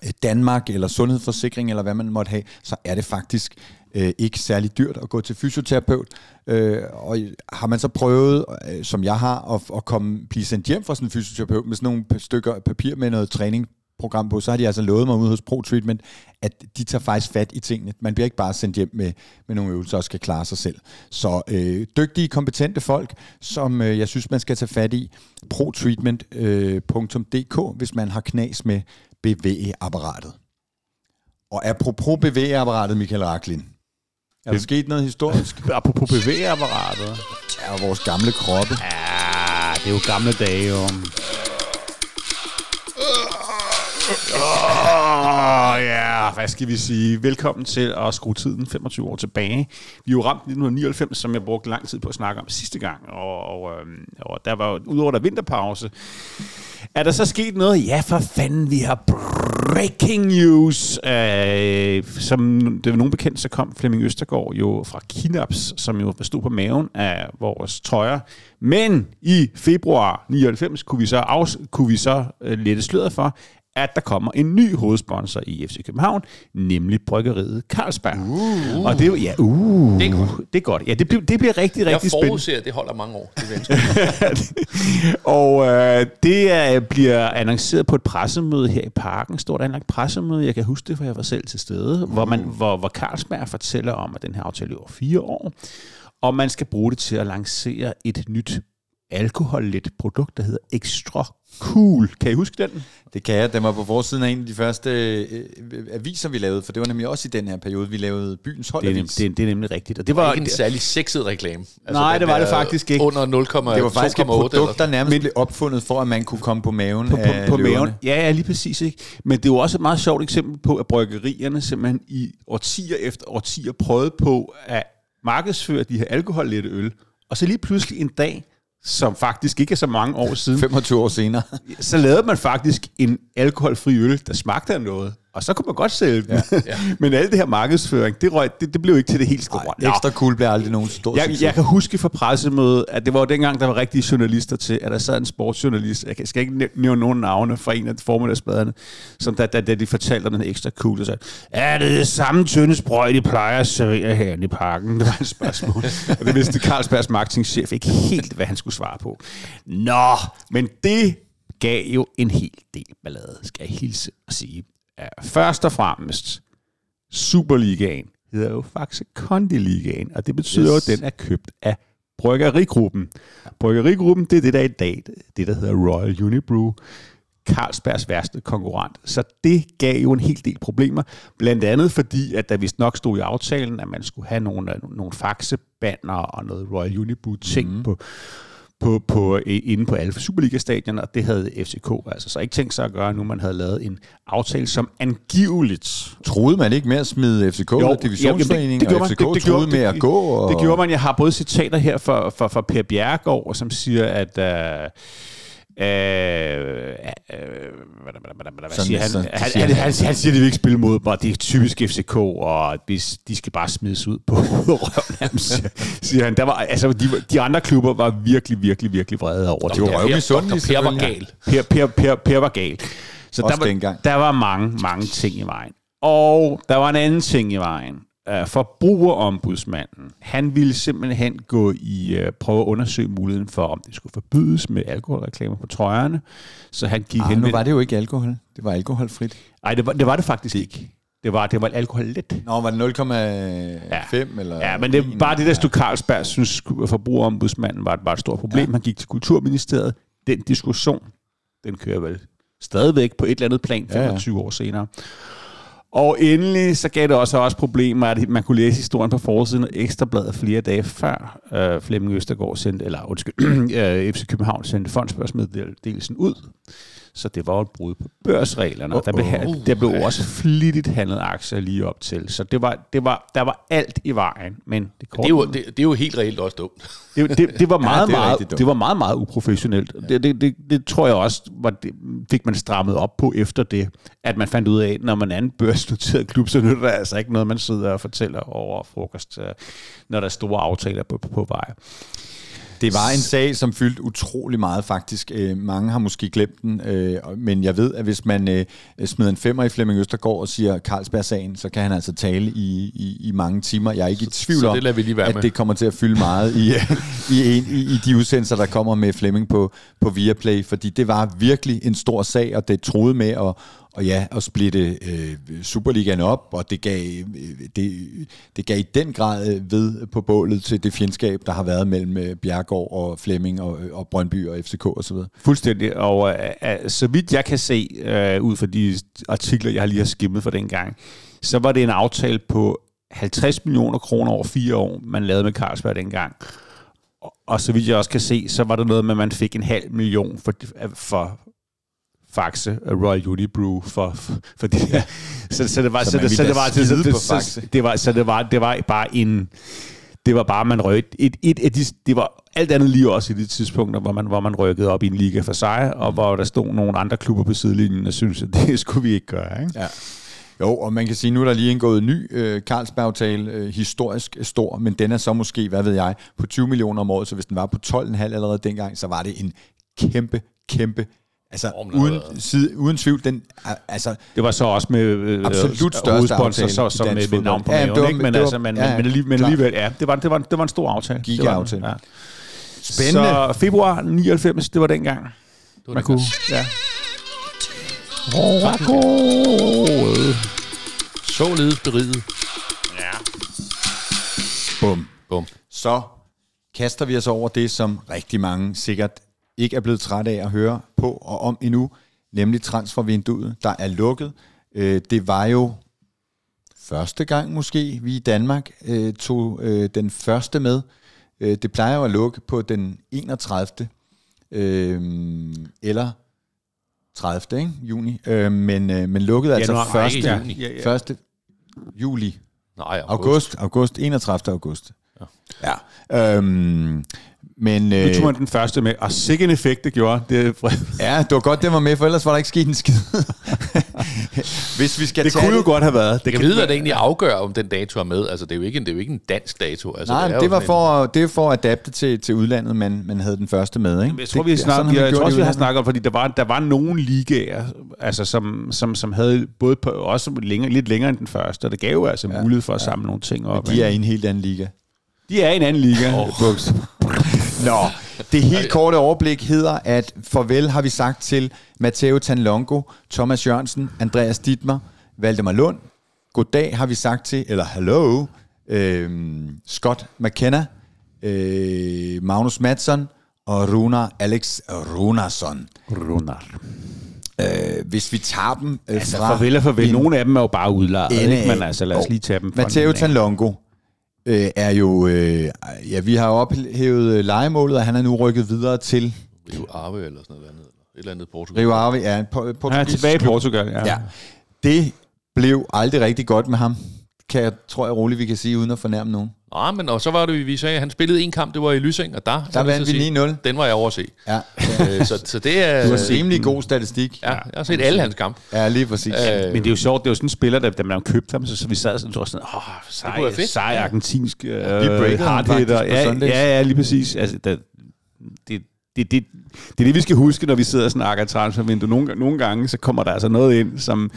Øh, Danmark eller sundhedsforsikring eller hvad man måtte have, så er det faktisk øh, ikke særlig dyrt at gå til fysioterapeut. Øh, og har man så prøvet, øh, som jeg har, at, at komme, blive sendt hjem fra sådan en fysioterapeut med sådan nogle stykker papir med noget træning program på, så har de altså lovet mig ude hos Pro Treatment, at de tager faktisk fat i tingene. Man bliver ikke bare sendt hjem med, med nogle øvelser og skal klare sig selv. Så øh, dygtige, kompetente folk, som øh, jeg synes, man skal tage fat i. protreatment.dk, øh, hvis man har knas med bevægeapparatet. Og apropos bevægeapparatet, Michael Raklin. Er der sket noget historisk? Apropos bevægeapparatet. Ja, og vores gamle kroppe. Ja, det er jo gamle dage, jo. Åh, oh, ja, hvad skal vi sige? Velkommen til at skrue tiden 25 år tilbage. Vi er jo ramt 1999, som jeg brugte lang tid på at snakke om sidste gang, og, og, øhm, og der var jo, udover der vinterpause, er der så sket noget? Ja, for fanden, vi har breaking news. Øh, som det var nogen bekendt, så kom Flemming Østergaard jo fra Kinaps, som jo stod på maven af vores trøjer. Men i februar 99 kunne vi så, afs- kunne vi så øh, lette sløret for, at der kommer en ny hovedsponsor i FC København, nemlig bryggeriet Carlsberg. Uh. Og det er jo, ja, uh, Det er godt. Det er godt. Ja, det, bliver, det bliver rigtig, Jeg rigtig spændende. forudser, at det holder mange år. Det og øh, det er, bliver annonceret på et pressemøde her i parken. Stort anlagt pressemøde. Jeg kan huske det, for jeg var selv til stede. Hvor, man, hvor, hvor Carlsberg fortæller om, at den her aftale er over fire år. Og man skal bruge det til at lancere et nyt alkohollet produkt, der hedder Extra Cool. Kan I huske den? Det kan jeg. Den var på forsiden af en af de første øh, aviser, vi lavede, for det var nemlig også i den her periode, vi lavede byens Det er, holdavis. nem, det, er, det er nemlig rigtigt. Og det Det var, var ikke en særlig sexet reklame. Altså, Nej, det var det faktisk ikke. Under 0,2,8 Det var faktisk et produkt, der nærmest blev opfundet for, at man kunne komme på maven på, på, af på løverne. maven. Ja, ja, lige præcis. Ikke? Men det er jo også et meget sjovt eksempel på, at bryggerierne simpelthen i årtier efter årtier prøvede på at markedsføre de her alkohollette øl. Og så lige pludselig en dag, som faktisk ikke er så mange år siden, 25 år senere. så lavede man faktisk en alkoholfri øl, der smagte af noget. Og så kunne man godt sælge den. Ja, ja. Men alt det her markedsføring, det, røg, det, det blev ikke til det helt store. Nå. Ekstra cool blev aldrig nogen stor Jeg, succes. jeg kan huske fra pressemødet, at det var jo dengang, der var rigtige journalister til, at der sad en sportsjournalist, jeg skal ikke næ- nævne nogen navne fra en af formiddagsbladene, som da, da, da de fortalte om den ekstra cool, og sagde, er det det samme tynde sprøjt, de plejer at servere herinde i parken? Det var et spørgsmål. og det vidste Carlsbergs marketingchef ikke helt, hvad han skulle svare på. Nå, men det gav jo en hel del ballade, skal jeg hilse og sige. Først og fremmest, Superligaen hedder jo faktisk Kondi Ligaen, og det betyder yes. Jo, at den er købt af Bryggerigruppen. Bryggerigruppen, det er det, der er i dag, det der hedder Royal Unibrew, Carlsbergs værste konkurrent. Så det gav jo en hel del problemer, blandt andet fordi, at der vist nok stod i aftalen, at man skulle have nogle, nogle faxebanner og noget Royal Unibrew ting mm. på, på, på, inde på alle Superliga-stadioner, og det havde FCK altså så ikke tænkt sig at gøre, nu man havde lavet en aftale, som angiveligt Troede man ikke med at smide FCK ud af divisionsforeningen, og FCK det- det troede gjorde- med at gå? Og... Det gjorde man. Jeg har både citater her fra, fra, fra Per Bjerregaard, som siger, at... Øh, Han? siger han, han. han, han siger, at de vil ikke spille mod mig. Det er typisk FCK, og hvis de skal bare smides ud på røven, siger, han. Der var, altså, de, de andre klubber var virkelig, virkelig, virkelig vrede over det. var Ja, røvmisundelige, Dr. Per var gal. Per, per, per, per var gal. Så der var, der var mange, mange ting i vejen. Og der var en anden ting i vejen. Uh, forbrugerombudsmanden, han ville simpelthen gå i, uh, prøve at undersøge muligheden for, om det skulle forbydes med alkoholreklamer på trøjerne. Så han gik Ah, hen nu med... var det jo ikke alkohol. Det var alkoholfrit. Nej, det var, det var det faktisk ikke. Det var, det var alkohol lidt. Nå, var det 0,5 eller... Ja, men det en? bare det, der stod Carlsberg synes, forbrugerombudsmanden var, et- var et stort problem. Ja. Han gik til Kulturministeriet. Den diskussion, den kører vel stadigvæk på et eller andet plan Ja, ja. 25 år senere. Og endelig så gav det også, også problemer, at man kunne læse historien på forsiden af Ekstrabladet flere dage før øh, Flemming Østergaard sendte, eller undskyld, øh, FC København sendte fondsbørsmeddelelsen ud. Så det var et brud på børsreglerne, og der blev, oh, der blev ja. også flittigt handlet aktier lige op til. Så det var, det var, der var alt i vejen, men det, Det korte, er, jo, det, det er jo helt reelt også dumt. det, det, det var meget, det er meget, det var meget, meget uprofessionelt. Det, det, det, det tror jeg også, var det, fik man strammet op på efter det, at man fandt ud af, når man er en børsnoteret klub, så nytter det altså ikke noget, man sidder og fortæller over frokost, øh, når der er store aftaler på, på, på vej. Det var en sag, som fyldte utrolig meget faktisk. Øh, mange har måske glemt den, øh, men jeg ved, at hvis man øh, smider en femmer i Flemming Østergaard og siger Carlsberg-sagen, så kan han altså tale i, i, i mange timer. Jeg er ikke i tvivl så om, det at med. det kommer til at fylde meget i, i, en, i, i de udsendelser, der kommer med Flemming på, på Viaplay, fordi det var virkelig en stor sag, og det troede med at, og ja, at splitte øh, Superligaen op, og det gav, øh, det, det gav i den grad øh, ved på bålet til det fjendskab, der har været mellem øh, Bjergård og Flemming og, øh, og Brøndby og FCK osv. Fuldstændig. Og øh, øh, så vidt jeg kan se, øh, ud fra de artikler, jeg lige har skimmet for den gang, så var det en aftale på 50 millioner kroner over fire år, man lavede med Carlsberg dengang. Og, og så vidt jeg også kan se, så var der noget med, at man fik en halv million for, for Faxe Royal Unibrew for, for, det ja. så, så det var Så så, det, så det var på så, Faxe. det var så det var det var bare en det var bare man røg et, et af de, det var alt andet lige også i de tidspunkter hvor man hvor man rykkede op i en liga for sig og hvor der stod nogle andre klubber på sidelinjen og syntes at det skulle vi ikke gøre ikke? Ja. Jo, og man kan sige, nu er der lige indgået en ny øh, Carlsberg-aftale, øh, historisk stor, men den er så måske, hvad ved jeg, på 20 millioner om året, så hvis den var på 12,5 allerede dengang, så var det en kæmpe, kæmpe, altså uden, side, uden tvivl, den, altså, Det var så også med øh, Absolut største hovedsponsor, aftale så, dansk med, med navn på Ja, ja, det maven, var- ikke? Men, det var- altså, men, ja, ja, men, alligevel, men alligevel, ja, det var, det var, det var en stor aftale. Det var- Giga-aftale. Ja. spændende. Så februar 99, det var dengang. Det var Man kunne, ja. Rågård. Således beriget. Bum. Bum. Så kaster vi os over det, som rigtig mange sikkert ikke er blevet træt af at høre på og om endnu, nemlig transfervinduet, der er lukket. Øh, Det var jo første gang måske, vi i Danmark øh, tog øh, den første med. Øh, Det plejer jo at lukke på den 31. Øh, eller 30. Ikke? juni. Øh, Men, øh, men lukkede altså Januar, nej, ikke 1. juni. Ja, ja. 1. juli. Nej, August, august, 31. august. Ja. ja. Øhm, men Nu øh, tog man den første med, og sikke en effekt, det gjorde. Det, ja, det var godt, det var med, for ellers var der ikke sket en skid. Hvis vi skal det tage kunne jo godt have været. Det Det kan vide, hvad det egentlig afgør, om den dato er med. Altså, det er jo ikke en, det er jo ikke en dansk dato. Altså, Nej, er det, jo det var for, det er for at adapte til, til udlandet, man, man havde den første med. Ikke? Jeg tror, det, vi, ja, snart, sådan vi, man jeg gjort tror også, vi har snakket om, fordi der var, der var nogle ligaer, altså, som, som, som havde både på, også længere, lidt længere end den første, og det gav jo altså ja, mulighed for at samle nogle ting op. De er i en helt anden liga. de er i en anden liga. Oh. Nå, det helt korte overblik hedder, at farvel har vi sagt til Matteo Tanlongo, Thomas Jørgensen, Andreas Dittmer, Valdemar Lund. Goddag har vi sagt til, eller hello, øhm, Scott McKenna, øh, Magnus Madsen og Runar Alex Runarsson. Runar. Øh, hvis vi tager dem øh, Altså, fra... farvel og farvel. Nogle af dem er jo bare udlejet, ikke? men altså, lad os lige tage dem fra Matteo. Tanlongo øh, er jo... Øh, ja, vi har ophævet øh, legemålet, og han er nu rykket videre til Rio Ave eller sådan noget andet. Et eller andet Portugal. Rio Ave. Ja, en po- Han er tilbage i. Portugal, ja. Ja. Det blev aldrig rigtig godt med ham. Kan jeg, tror jeg roligt, vi kan sige, uden at fornærme nogen. Nej, men og så var det, vi sagde, at han spillede en kamp, det var i Lysing, og der... jeg vandt vi sige, 9-0. Den var jeg over at se. Ja. Øh, så, så det er... Du har rimelig god statistik. Ja, jeg har set alle hans kampe. Ja, lige præcis. Øh, Men det er jo sjovt, det er jo sådan en spiller, der, da man købte ham, så, så vi sad sådan, og sådan, åh, være sej, fedt. sej argentinsk øh, hardhitter. Ja, ja, ja, lige præcis. Altså, der, det, det, det, det er det, vi skal huske, når vi sidder og snakker transfervindue. Nogle, nogle gange, så kommer der altså noget ind, som,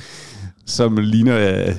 som ligner... Øh,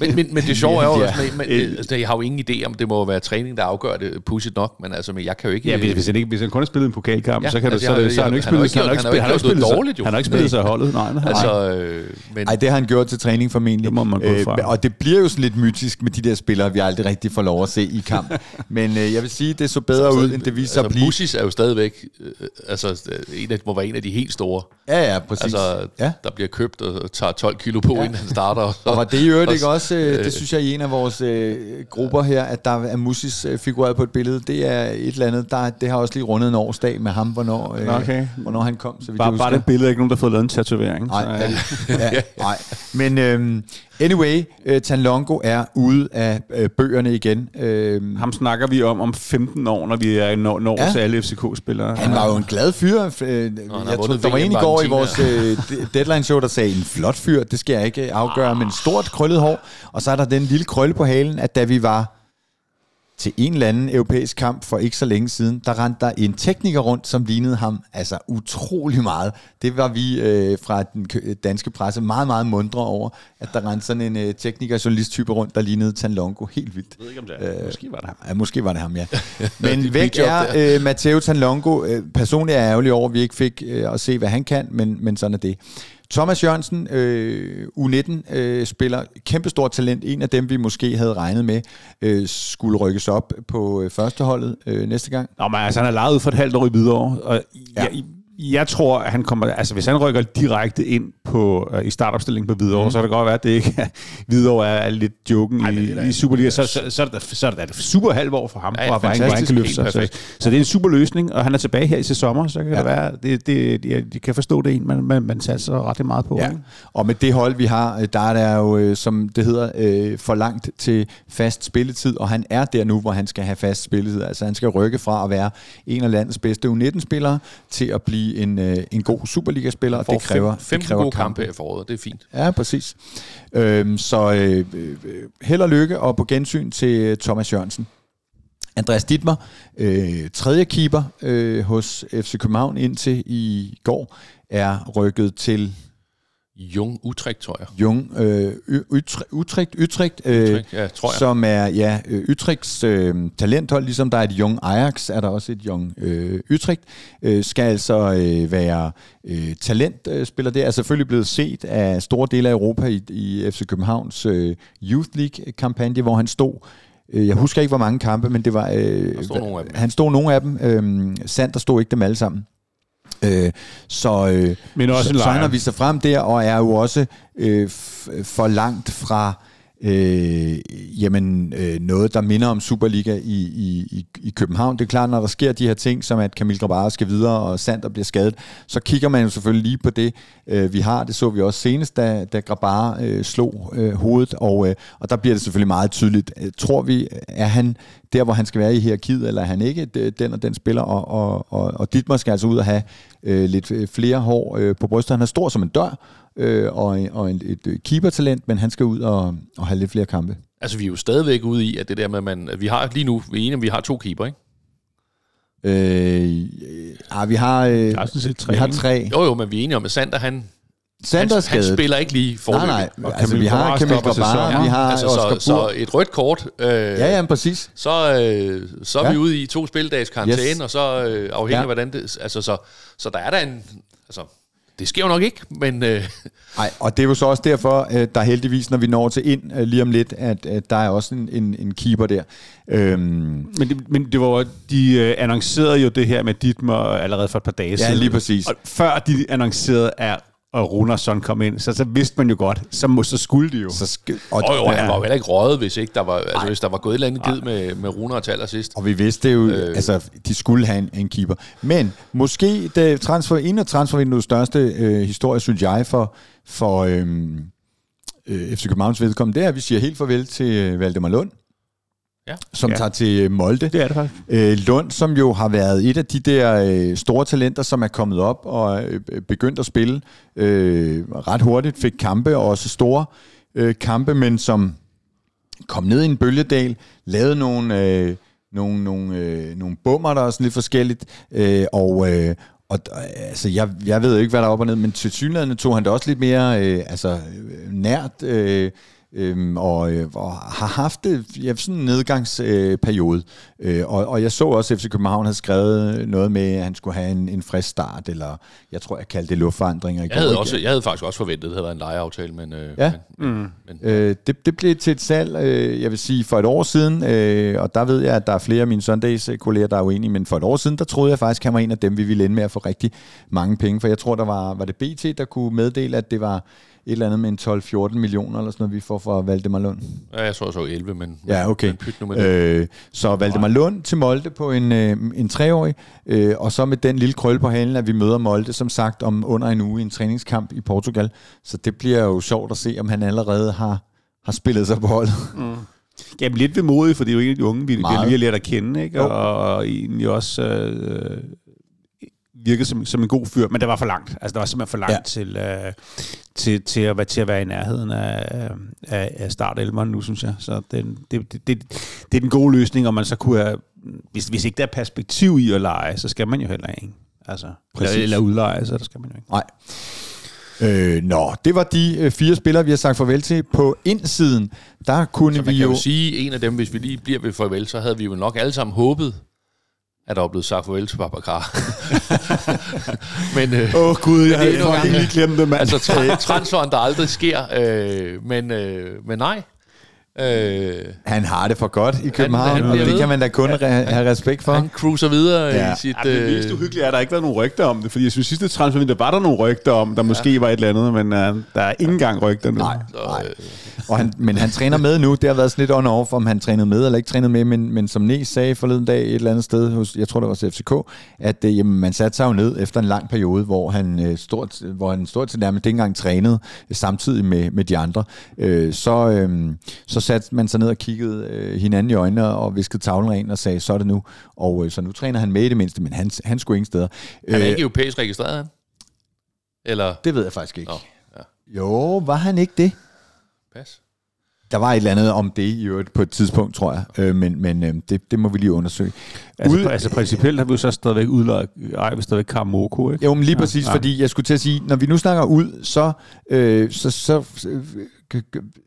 Men, men, men det sjove er jo Ja. også, at man, altså, jeg har jo ingen idé om, det må være træning, der afgør det pudsigt nok, men altså, men jeg kan jo ikke... ja, hvis, hvis, han ikke, hvis han kun har spillet en pokalkamp, Ja, så kan altså, du, så, jeg- så, har han jo ikke han spillet, ikke så gjort- han har ikke han spillet, han noget spillet, dårligt, jo. han har ikke spillet sig holdet, nej. nej. Altså, øh, men, Ej, det har han gjort til træning formentlig. Det må man gå ud fra. og det bliver jo sådan lidt mytisk med de der spillere, vi aldrig rigtig får lov at se i kamp. Men øh, jeg vil sige, det så bedre ud, end det viser sig at altså, blive. Musis er jo stadigvæk, øh, altså, øh, en af, må være en af de helt store. Ja, ja, præcis. Altså, ja. der bliver købt og tager 12 kilo på, ja. inden starter. Og, så, Og var det i øvrigt ikke og- også, øh, det synes jeg i en af vores øh, grupper her, at der er Musis øh, figureret på et billede. Det er et eller andet, der, det har også lige rundet en årsdag med ham, hvornår, øh, Okay. hvornår han kom. Så vidt Bare, bare det billede er ikke nogen, der har fået lavet en tatovering. Nej, så, øh, ja, nej. Men øhm, anyway, øh, Tanlongo er ude af øh, bøgerne igen. Øhm, Ham snakker vi om om 15 år, når vi er når, når Ja. alle FCK-spillere. han var jo en glad fyr. Øh, jeg tror, vundet der var en i går i vores øh, de- deadline show, der sagde, en flot fyr, det skal jeg ikke afgøre, men stort krøllet hår. Og så er der den lille krølle på halen, at da vi var til en eller anden europæisk kamp for ikke så længe siden, der rendte der en tekniker rundt, som lignede ham altså utrolig meget. Det var vi øh, fra den danske presse meget, meget mundre over, at der rendte sådan en øh, tekniker-journalist-type rundt, der lignede Tanlongo helt vildt. Jeg ved ikke, om det er. Måske var det ham. Ja, måske var det ham, ja. Men væk er øh, Matteo Tanlongo. Øh, personligt er jeg ærgerlig over, at vi ikke fik øh, at se, hvad han kan, men, men sådan er det. Thomas Jørgensen, øh, U19 øh, kæmpestort talent. En af dem, vi måske havde regnet med, øh, skulle rykkes op på øh, førsteholdet øh, næste gang. Nå, men altså, han er lejet ud for et halvt år i Hvidovre, og ja. jeg, jeg tror, at han kommer... Altså, hvis han rykker direkte ind på, uh, i startopstillingen på Hvidovre, mm. så kan det godt være, at det ikke er, Hvidovre er, er lidt joken Ej, i, i Superliga. Så, så, så, er det, så er det super halvt år for ham, Ja, hvor, han, han kan løfte sig. Så, så det er en super løsning, og han er tilbage her i sommer, så kan ja. Det være, det, det, de, de kan forstå det er en, man, man, man satser ret meget på. Ja. ikke? Og med det hold, vi har, øh, der er der jo, øh, som det hedder, øh, for langt til fast spilletid, og han er der nu, hvor han skal have fast spilletid. Altså han skal rykke fra at være en af landets bedste U19-spillere til at blive en, øh, en god Superliga-spiller, og det kræver, fem, fem det kræver gode kampe i foråret. Det er fint. Ja, præcis. Øhm, så øh, øh, held og lykke, og på gensyn til øh, Thomas Jørgensen. Andreas Dittmer, øh, tredje keeper øh, hos FC København indtil i går, er rykket til Jung Utrecht, tror jeg. Jung øh, Ø- Utre- Utrecht, Utrecht, øh, Utrecht, ja, tror jeg. som er ja, øh, Utrechts øh, talenthold, ligesom der er et Jung Ajax, er der også et Jung øh, Utrecht, øh, skal altså øh, være øh, talentspiller. Det er selvfølgelig blevet set af store dele af Europa i, i FC Københavns øh, Youth League-kampagne, hvor han stod øh, jeg husker ikke, hvor mange kampe, men det var... Øh, Der stod nogle af dem. Han stod nogle af dem. Øh, Sander stod ikke dem alle sammen. Øh, så, øh, Men også så, så han lejer. har vist sig frem der, og er jo også øh, for langt fra øh, jamen, øh, noget, der minder om Superliga i, i, i, i København. Det er klart, når der sker de her ting, som at Camille Grabara skal videre, og Sander bliver skadet, så kigger man jo selvfølgelig lige på det, øh, vi har. Det så vi også senest, da, da Grabara øh, slog øh, hovedet, og, øh, og der bliver det selvfølgelig meget tydeligt. Øh, tror vi, er han der, hvor han skal være i hierarkiet, eller er han ikke øh, den og den spiller, og, og, og, og Dietmar skal altså ud og have øh, lidt øh, flere hår øh, på brystet. Han er stor som en dør, øh, og, og en, et øh, keepertalent, men han skal ud og, og have lidt flere kampe. Altså, vi er jo stadigvæk ude i, at det der med, at man, at vi har lige nu, vi er enige, om, vi har to keeper, ikke? Øh, ah, vi har, øh, set tre. vi har tre. Jo, jo, men vi er enige om, at Sander, han, Sander er han, han spiller ikke lige Nej, forløbig. nej. Og Altså, Camille vi har stopper Grabara, vi har altså, Oscar så, så et rødt kort, øh, Ja, ja, præcis. så, øh, så er Ja. vi ude i to spildags karantæne, Yes. og så øh, afhængig Ja. af, hvordan det... Altså, så, så der er der en... Altså, det sker jo nok ikke, men... Øh, Nej, og det er jo så også derfor, at der heldigvis, når vi når til ind øh, lige om lidt, at, at der er også en, en, en keeper der. Øhm, Men det, men det var, de øh, annoncerede jo det her med Dittmer allerede for et par dage Ja, siden. lige præcis. Og før de annoncerede, at og Runarsson kom ind, så, så vidste man jo godt, så, må, så skulle de jo. så skal, og, og jo, han var jo heller ikke røget, hvis ikke der var, altså, hvis der var gået et eller andet ged med, med Runer til allersidst. og vi vidste jo, øh. altså, de skulle have en, en keeper. Men måske det transfer, en af transfervinduets største øh, historie, synes jeg, for, for øhm, øh, FC Københavns vedkommende, det er, at vi siger helt farvel til øh, Valdemar Lund, Ja. som Ja. tager til øh, Molde. Det er det faktisk. Øh, Lund, som jo har været et af de der øh, store talenter, som er kommet op og øh, begyndt at spille øh, ret hurtigt, fik kampe, og også store øh, kampe, men som kom ned i en bølgedal, lavede nogle, øh, nogle, nogle, øh, nogle bummer, der er sådan lidt forskelligt, øh, og, øh, og altså, jeg, jeg ved ikke, hvad der er op og ned, men til synligheden tog han det også lidt mere øh, altså, nært, øh, Øhm, og, øh, og har haft det, ja, sådan en nedgangsperiode. Øh, og, og jeg så også, at FC København havde skrevet noget med, at han skulle have en, en frisk start, eller jeg tror, jeg kaldte det luftforandringer. i Jeg havde, også, jeg havde faktisk også forventet, at det havde været en lejeaftale, men, øh, Ja. men, mm. men Øh, det, det blev til et salg, øh, jeg vil sige, for et år siden, øh, og der ved jeg, at der er flere af mine Sundays-kolleger, der er uenige, men for et år siden, der troede jeg faktisk, at han var en af dem, vi ville ende med at få rigtig mange penge, for jeg tror, der var, var det BT, der kunne meddele, at det var et eller andet med en 12-14 millioner, eller sådan noget, vi får fra Valdemar Lund. ja, jeg tror, så 11, men, Ja, okay. men pyt nu med det. Øh, så Valdemar Lund til Molde på en, øh, en treårig, øh, og så med den lille krølle på halen, at vi møder Molde, som sagt, om under en uge i en træningskamp i Portugal. Så det bliver jo sjovt at se, om han allerede har, har spillet sig på holdet. Jamen lidt vemodig, for det er jo en af de unge, vi, vi har lært at kende, ikke? Jo. Og, og egentlig også øh, virkede som, som en god fyr, men det var for langt. Altså, det var simpelthen for langt Ja. til, øh, til, til, at være, til at være i nærheden af, af, af startelveren nu, synes jeg. Så det, det, det, det, det er den gode løsning, og man så kunne have, hvis, hvis ikke der er perspektiv i at lege, så skal man jo heller ikke. Altså, Præcis. eller, eller udleje, så der skal man jo ikke. Nej. Øh, nå, det var de øh, fire spillere, vi har sagt farvel til. På indsiden, der kunne Så vi kan jo... jo sige, en af dem, hvis vi lige bliver ved farvel, så havde vi jo nok alle sammen håbet, er der blevet sagt farvel til Babacar. men øh, Åh oh, gud, jeg havde er fucking lige glemt det, mand. altså tra- transferen, der aldrig sker. Øh, men, øh, men nej. Øh, Han har det for godt i København, han og bliver det ved. kan man da kun re- have respekt for. han cruiser videre Ja. i sit... Ja, det mest uhyggelige er, at der ikke været nogen rygter om det, fordi jeg synes, sidste transfervindue var der nogle rygter om, der måske var et eller andet, men uh, der er ikke engang rygter nu. Nej, Så, nej. øh, Og han, men han træner med nu. Det har været sådan lidt on-off, om han trænede med eller ikke trænede med. Men, men som Næs sagde forleden dag et eller andet sted, hos, jeg tror det var hos FCK, at øh, jamen, man satte sig jo ned efter en lang periode, hvor han, øh, stort, hvor han stort set nærmest ikke engang trænede øh, samtidig med, med de andre. Øh, så, øh, så satte man sig ned og kiggede øh, hinanden i øjnene og viskede tavlen ren og sagde, så er det nu. Og øh, så nu træner han med i det mindste, men han, han skulle ingen steder. han er Øh, ikke europæisk registreret, han? Eller... det ved jeg faktisk ikke. Nå, ja. Jo, var han ikke det? Pas. Der var et eller andet om det i øvrigt på et tidspunkt, tror jeg. Øh, men men øh, det, det må vi lige undersøge. Altså, Ud- altså principielt har vi jo så stadigvæk udløjet, ej, vi stadigvæk Karamoko, ikke? Jo, men lige Ja, præcis, ja. fordi jeg skulle til at sige, når vi nu snakker ud, så... Øh, så, så øh, g- g-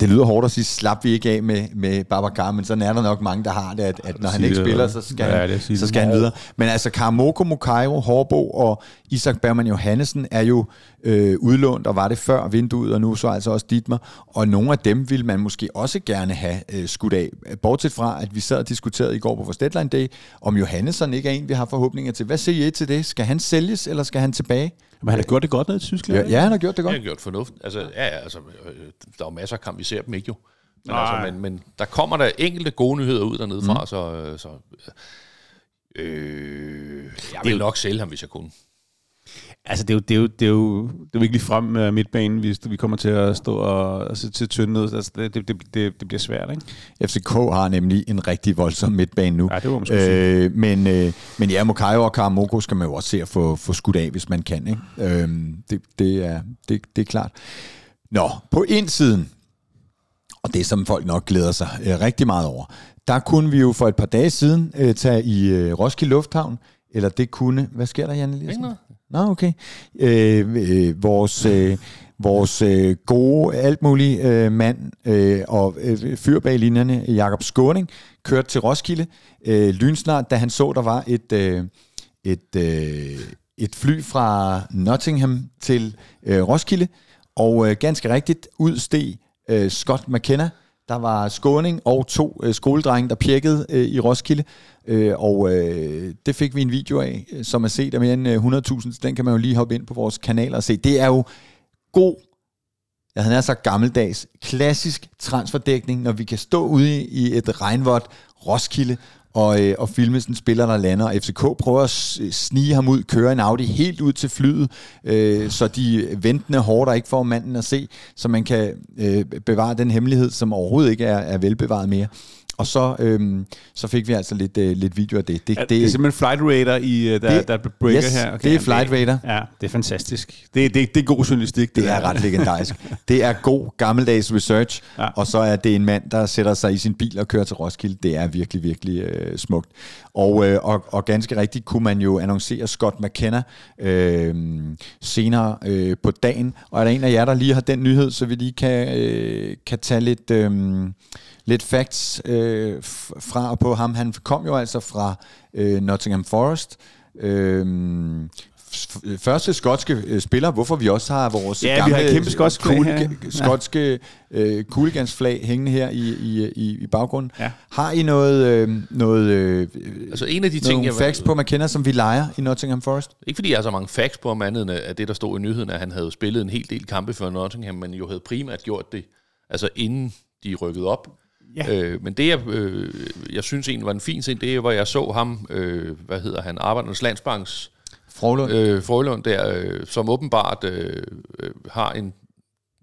det lyder hårdt at sige, slap vi ikke af med, med Babacar, men sådan er der nok mange, der har det, at, at når han ikke spiller, så skal, Ja, han, så skal han videre. Men altså, Karamoko, Mukairo, Hårbo og Isak Bergman Johannesen er jo øh, udlånt, og var det før vinduet, og nu så altså også Dietmar. Og nogle af dem vil man måske også gerne have øh, skudt af. Bortset fra, at vi sad og diskuterede i går på vores deadline day, om Johannesson ikke er en, vi har forhåbninger til. Hvad siger I til det? Skal han sælges, eller skal han tilbage? Men han har gjort det godt ned i Tyskland. Ja, ja han har gjort det Det godt. har gjort fornuft. Altså, ja, ja, altså, øh, der er jo masser af kamp, vi ser dem ikke jo. Men, Nej. altså, men, men der kommer der enkelte gode nyheder ud dernede fra, mm. så, øh, så øh, jeg vil nok sælge ham, hvis jeg kunne. Altså, det er jo, det er jo, det er jo, det er jo ikke lige frem uh, midtbanen, hvis vi kommer til at stå og, og se til tynde ud. Altså, det, det, det, det, bliver svært, ikke? FCK har nemlig en rigtig voldsom midtbane nu. Ja, det må man sgu sige. øh, men, øh, men ja, Mukayo og Karamoko skal man jo også se at få, få skudt af, hvis man kan. Ikke? Øh, det, det, er, det, det er klart. Nå, på indsiden, og det som folk nok glæder sig øh, rigtig meget over, der kunne vi jo for et par dage siden øh, tage i øh, Roskilde Lufthavn, eller det kunne... Hvad sker der, Janne Ikke Eliassen? noget? Nå, okay. Øh, øh, vores øh, vores øh, gode, alt mulige øh, mand øh, og øh, fyr bag linjerne, Jakob Skåning, kørte til Roskilde øh, lynsnart, da han så, der var et, øh, et, øh, et fly fra Nottingham til øh, Roskilde, og øh, ganske rigtigt udsteg øh, Scott McKenna, der var skåning og to øh, skoledrenge, der pjekkede øh, i Roskilde. Øh, og øh, det fik vi en video af, øh, som er set af mere end øh, 100.000. Så den kan man jo lige hoppe ind på vores kanal og se. Det er jo god, jeg havde nær sagt gammeldags, klassisk transferdækning, når vi kan stå ude i, et regnvådt Roskilde og, øh, og filme sådan en spiller, der lander. Og FCK prøver at øh, snige ham ud, køre en Audi helt ud til flyet, øh, så de ventende hårdt ikke får manden at se, så man kan øh, bevare den hemmelighed, som overhovedet ikke er, er velbevaret mere. Og så, øhm, så fik vi altså lidt, øh, lidt video af det. Det, Det, det er simpelthen Flight Radar, i, uh, der, Det- der breaker yes, her. det er Flight Radar. Ja, det er fantastisk. Det, det, det er god journalistik. Det er der. ret legendarisk. Det er god gammeldags research, Ja. ja. og så er det en mand, der sætter sig i sin bil og kører til Roskilde. Det er virkelig, virkelig øh, smukt. Og, øh, og, og ganske rigtigt kunne man jo annoncere Scott McKenna øh, senere øh, på dagen. Og er der en af jer, der lige har den nyhed, så vi lige kan, øh, kan tage lidt... Øh, lidt facts øh, fra og på ham. Han kom jo altså fra øh, Nottingham Forest. Øh, første skotske øh, spiller, hvorfor vi også har vores Ja, vi gamle har et kæmpe skotsk flag cool- her. skotske øh, cooligansflag hængende her i, i, i, i baggrunden. Ja. Har I noget, øh, noget øh, Altså en af de ting, jeg facts på McKenna, som vi leger i Nottingham Forest? Ikke fordi jeg har så mange facts på om andet end at det, der stod i nyheden, at han havde spillet en hel del kampe for Nottingham, men jo havde primært gjort det, altså inden de rykkede op. Ja. Øh, men det, jeg, øh, jeg synes egentlig var en fin ting, det er, hvor jeg så ham, øh, hvad hedder han, Arbejdernes Landsbanks Frolund? øh, Frølund der, øh, som åbenbart øh, øh, har en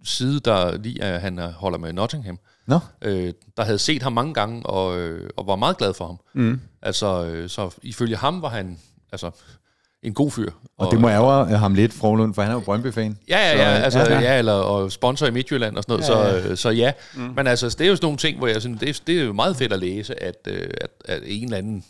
side, der lige at han er- holder med Nottingham, Nå, øh, der havde set ham mange gange og, øh, og var meget glad for ham. Mm. Altså, øh, så ifølge ham var han altså en god fyr. og det må ærge ham lidt, Frolund, for han er jo Brøndby-fan. Ja, ja, Så, ja, øh, altså, ja, ja, ja. eller og sponsor i Midtjylland og sådan noget, Ja, ja, ja. ja. Så, så ja. Mm. Men altså, det er jo sådan nogle ting, hvor jeg synes, det, er, det er jo meget fedt at læse, at, øh, at, at en eller anden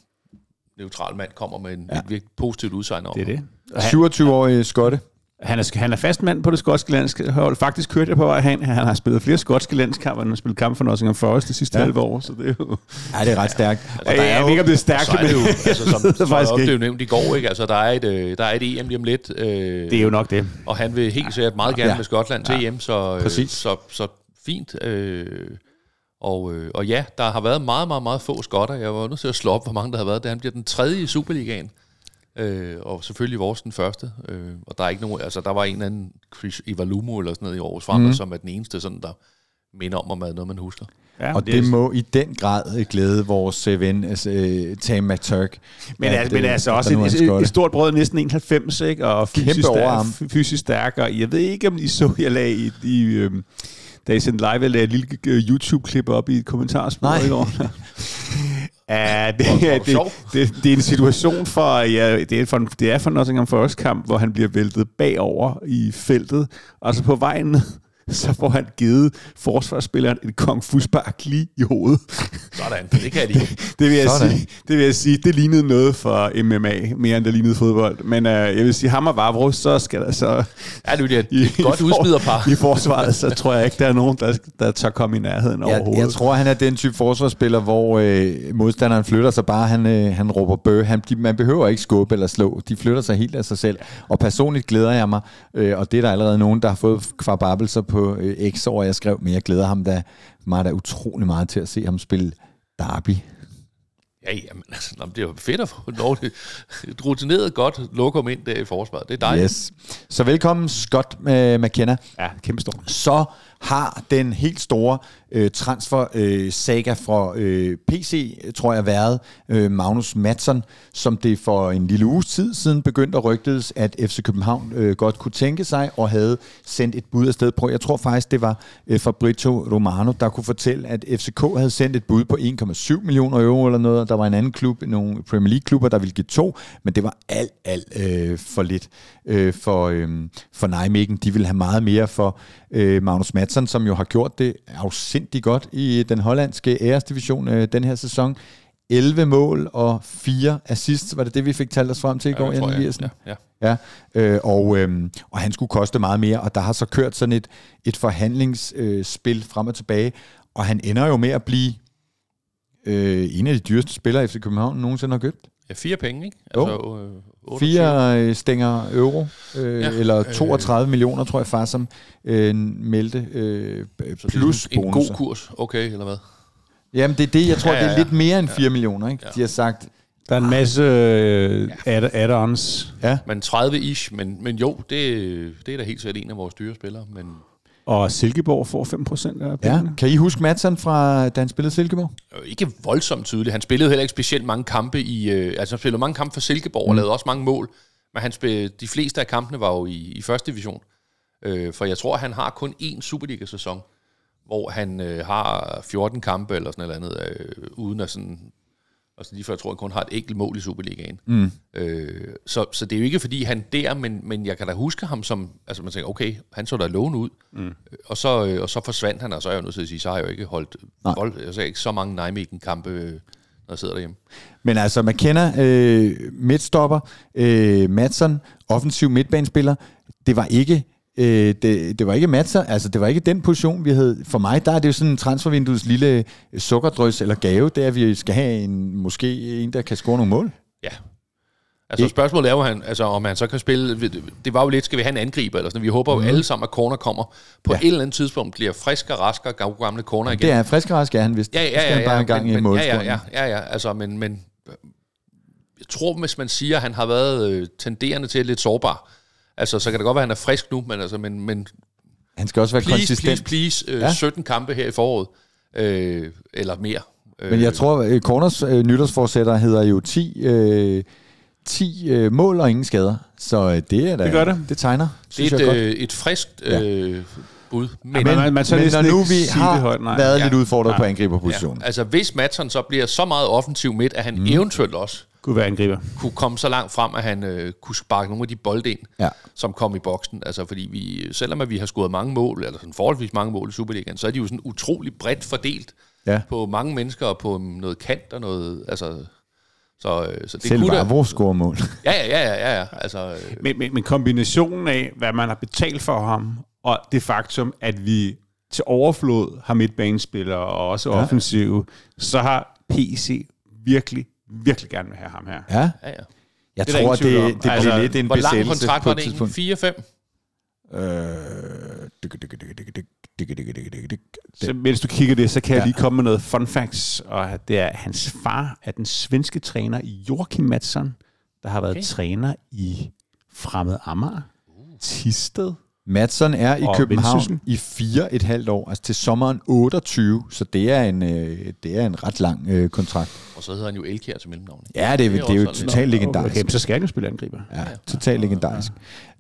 neutral mand kommer med en, ja. et virkelig positivt udsagn om. Det er det. 27-årig skotte. Han er, han er fast mand på det skotske landshold. Faktisk kørte jeg på vej hen. Han har spillet flere skotske landskampe, end han har spillet kamp for Nottingham Forest de sidste Ja. ja. halve år. Så det er jo... Ja, det er ret stærkt. Og Ja, der jeg er jo, ikke, om det er stærkt, Så er det jo, men altså, som, det er faktisk ikke. blev nævnt i går, ikke? Altså, der er et, øh, der er et EM lige om lidt, øh, Det er jo nok det. og han vil helt sikkert meget gerne Ja. ja. med Skotland til EM, så, øh, Præcis. så, så fint. Øh, og, øh, og ja, der har været meget, meget, meget få skotter. Jeg var nødt til at slå op, hvor mange der har været. Det han bliver den tredje i Superligaen. Øh, og selvfølgelig vores den første. Øh, og der er ikke nogen, altså der var en eller anden Chris Ivalumo eller sådan noget i Aarhus Fremad, mm. som er den eneste, sådan, der minder om, om at noget, man husker. Ja, og det må i den grad øh, glæde vores øh, ven, altså, øh, Tam McTurk. Men, at, altså, men øh, altså også et, et, et stort brød, næsten 91, ikke? og fysisk, Kæmpe overarm. stærk, fysisk stærk. Og jeg ved ikke, om I så, jeg lagde i, i øhm, da jeg sendte live, jeg lagde et lille øh, YouTube-klip op i kommentarsporet Nej. i går. Ja, det, er, du det, det, det, er en situation for, ja, det er for, det er for Nottingham Forest kamp, hvor han bliver væltet bagover i feltet, og så på vejen ned, så får han givet forsvarsspilleren et kung fu spark lige i hovedet. Sådan, det kan de ikke. Det vil, jeg Sådan. sige, det vil jeg sige, det lignede noget for MMA, mere end det lignede fodbold. Men uh, jeg vil sige, ham og Vavro, så skal der så... Ja, det er et I- godt udsmiderpar. I forsvaret, så tror jeg ikke, der er nogen, der, der tør komme i nærheden Jeg, overhovedet. jeg tror, han er den type forsvarsspiller, hvor øh, modstanderen flytter sig bare, han, øh, han råber bø. Han, de, man behøver ikke skubbe eller slå. De flytter sig helt af sig selv. Og personligt glæder jeg mig, øh, og det er der allerede nogen, der har fået kvababelser på øh, X over, jeg skrev, men jeg glæder ham da, mig da utrolig meget til at se ham spille Derby. Ja, jamen, altså, nå, men det er jo fedt at få lov til et rutineret godt lokum ind der i forsvaret. Det er dejligt. Yes. Så velkommen, Scott øh, McKenna. Ja, kæmpe stor. så har den helt store øh, transfer øh, saga fra øh, PC, tror jeg, været øh, Magnus Madsen, som det for en lille uges tid siden begyndte at rygtedes, at FC København øh, godt kunne tænke sig, og havde sendt et bud afsted på. Jeg tror faktisk, det var øh, Fabrizio Romano, der kunne fortælle, at FCK havde sendt et bud på 1,7 millioner euro eller noget, og der var en anden klub, nogle Premier League-klubber, der ville give to, men det var alt, alt øh, for lidt øh, for, øh, for Nijmegen. De ville have meget mere for øh, Magnus Madsen, som jo har gjort det afsindigt godt i den hollandske æresdivision øh, den her sæson. 11 mål og 4 assists, var det det, vi fik talt os frem til i går, Ja, tror Jan? Ja, ja. Ja, øh, og, øh, og han skulle koste meget mere, og der har så kørt sådan et, et forhandlingsspil øh, frem og tilbage, og han ender jo med at blive øh, en af de dyreste spillere, FC København nogensinde har købt. Ja, fire penge, ikke? Jo. Altså, øh, 28. Fire øh, stænger euro, øh, Ja, eller øh, 32 millioner, tror jeg faktisk, som øh, meldte, øh, Så det er plus en god kurs, okay, eller hvad? Jamen det er det, jeg tror, Ja, ja, ja, det er ja. lidt mere end 4 millioner, ikke? Ja. De har sagt, Der er en masse øh, add- add-ons, ja, Men 30-ish, men, men jo, det, det er da helt sikkert en af vores dyre spillere, men og Silkeborg får 5% af ja. pengene. Kan I huske Madsen fra, da han spillede Silkeborg? ikke voldsomt tydeligt. Han spillede heller ikke specielt mange kampe i... Øh, altså, han spillede mange kampe for Silkeborg og lavede også mange mål, men han spillede, de fleste af kampene var jo i, i første division. Øh, for jeg tror, han har kun én Superliga-sæson, hvor han øh, har 14 kampe eller sådan noget andet, øh, uden at sådan... Altså lige før, jeg tror, han kun har et enkelt mål i Superligaen. Mm. Øh, så, så det er jo ikke, fordi han der, men, men jeg kan da huske ham som... Altså man tænker, okay, han så da lovende ud. Mm. Og, så, øh, og så forsvandt han, og så er jeg jo nødt til at sige, så har jeg jo ikke holdt... Nej. Vold, jeg ser ikke så mange Nijmegen-kampe, øh, når jeg sidder derhjemme. Men altså, McKenna, øh, midtstopper, øh, Madsen, offensiv midtbanespiller, det var ikke øh, det, det var ikke Madsen, altså det var ikke den position, vi havde. For mig, der er det jo sådan en transfervinduets lille sukkerdrøs eller gave, det er, at vi skal have en, måske en, der kan score nogle mål. Ja. Altså spørgsmålet er jo, han, altså, om han så kan spille... Det var jo lidt, skal vi have en angriber eller sådan Vi håber jo Mhm. alle sammen, at corner kommer på Ja. et eller andet tidspunkt, bliver frisk og rask og gamle corner igen. Det er frisk og rask, er han vist. Ja, Så ja, skal ja, han bare ja, en gang men, i men, ja, ja, ja, ja, ja, altså, men, men øh, jeg tror, hvis man siger, at han har været øh, tenderende til lidt sårbar, altså, så kan det godt være, at han er frisk nu, men, altså, men, men Han skal også være please, konsistent. please, please, øh, Ja. ja. 17 kampe her i foråret, øh, eller mere. Øh, Men jeg tror, at Corners øh, nytårsforsætter hedder jo 10, øh, 10 øh, mål og ingen skader. Så øh, det er da, Det gør det. Det tegner, det er et, øh, et friskt Ja. øh, bud. Men, Men, man, man Men når nu vi har det højt, nej. været Ja. lidt udfordret Nej. på angriberpositionen. ja, altså, hvis Madsen så bliver så meget offensiv midt, at han mm. eventuelt også Kunne være angriber. kunne komme så langt frem, at han øh, kunne sparke nogle af de bolde ind, Ja. som kom i boksen. Altså fordi vi, selvom at vi har scoret mange mål, eller sådan forholdsvis mange mål i Superligaen, så er de jo sådan utrolig bredt fordelt Ja. på mange mennesker og på noget kant og noget, altså Så, øh, så det Selv kunne da- Vavro scorer mål. Ja, ja, ja, ja, ja. Altså, øh, Men, men, men kombinationen af, hvad man har betalt for ham, og det faktum, at vi til overflod har midtbanespillere og også ja. offensive, så har PC virkelig, virkelig gerne vil have ham her. Ja, ja. Jeg det tror, det, det om. bliver altså, lidt en hvor besættelse lang kontrakt var det egentlig? 4-5? Øh, dyk, dyk, dyk, dyk, dyk. Dig, dig, dig, så mens du kigger det, så kan jeg lige komme med noget fun facts, og det er, hans far er den svenske træner Joachim Mattsson, der har været okay. træner i Fremad Amager. Tisted, Madsen er i Og København Vendsyssel. i fire et halvt år, altså til sommeren 28, så det er en, øh, det er en ret lang øh, kontrakt. Og så hedder han jo Elkjær til mellemnavn. Ja, det er, Det er det er jo totalt legendarisk. okay, så skal han jo spille angriber. Ja, totalt legendarisk.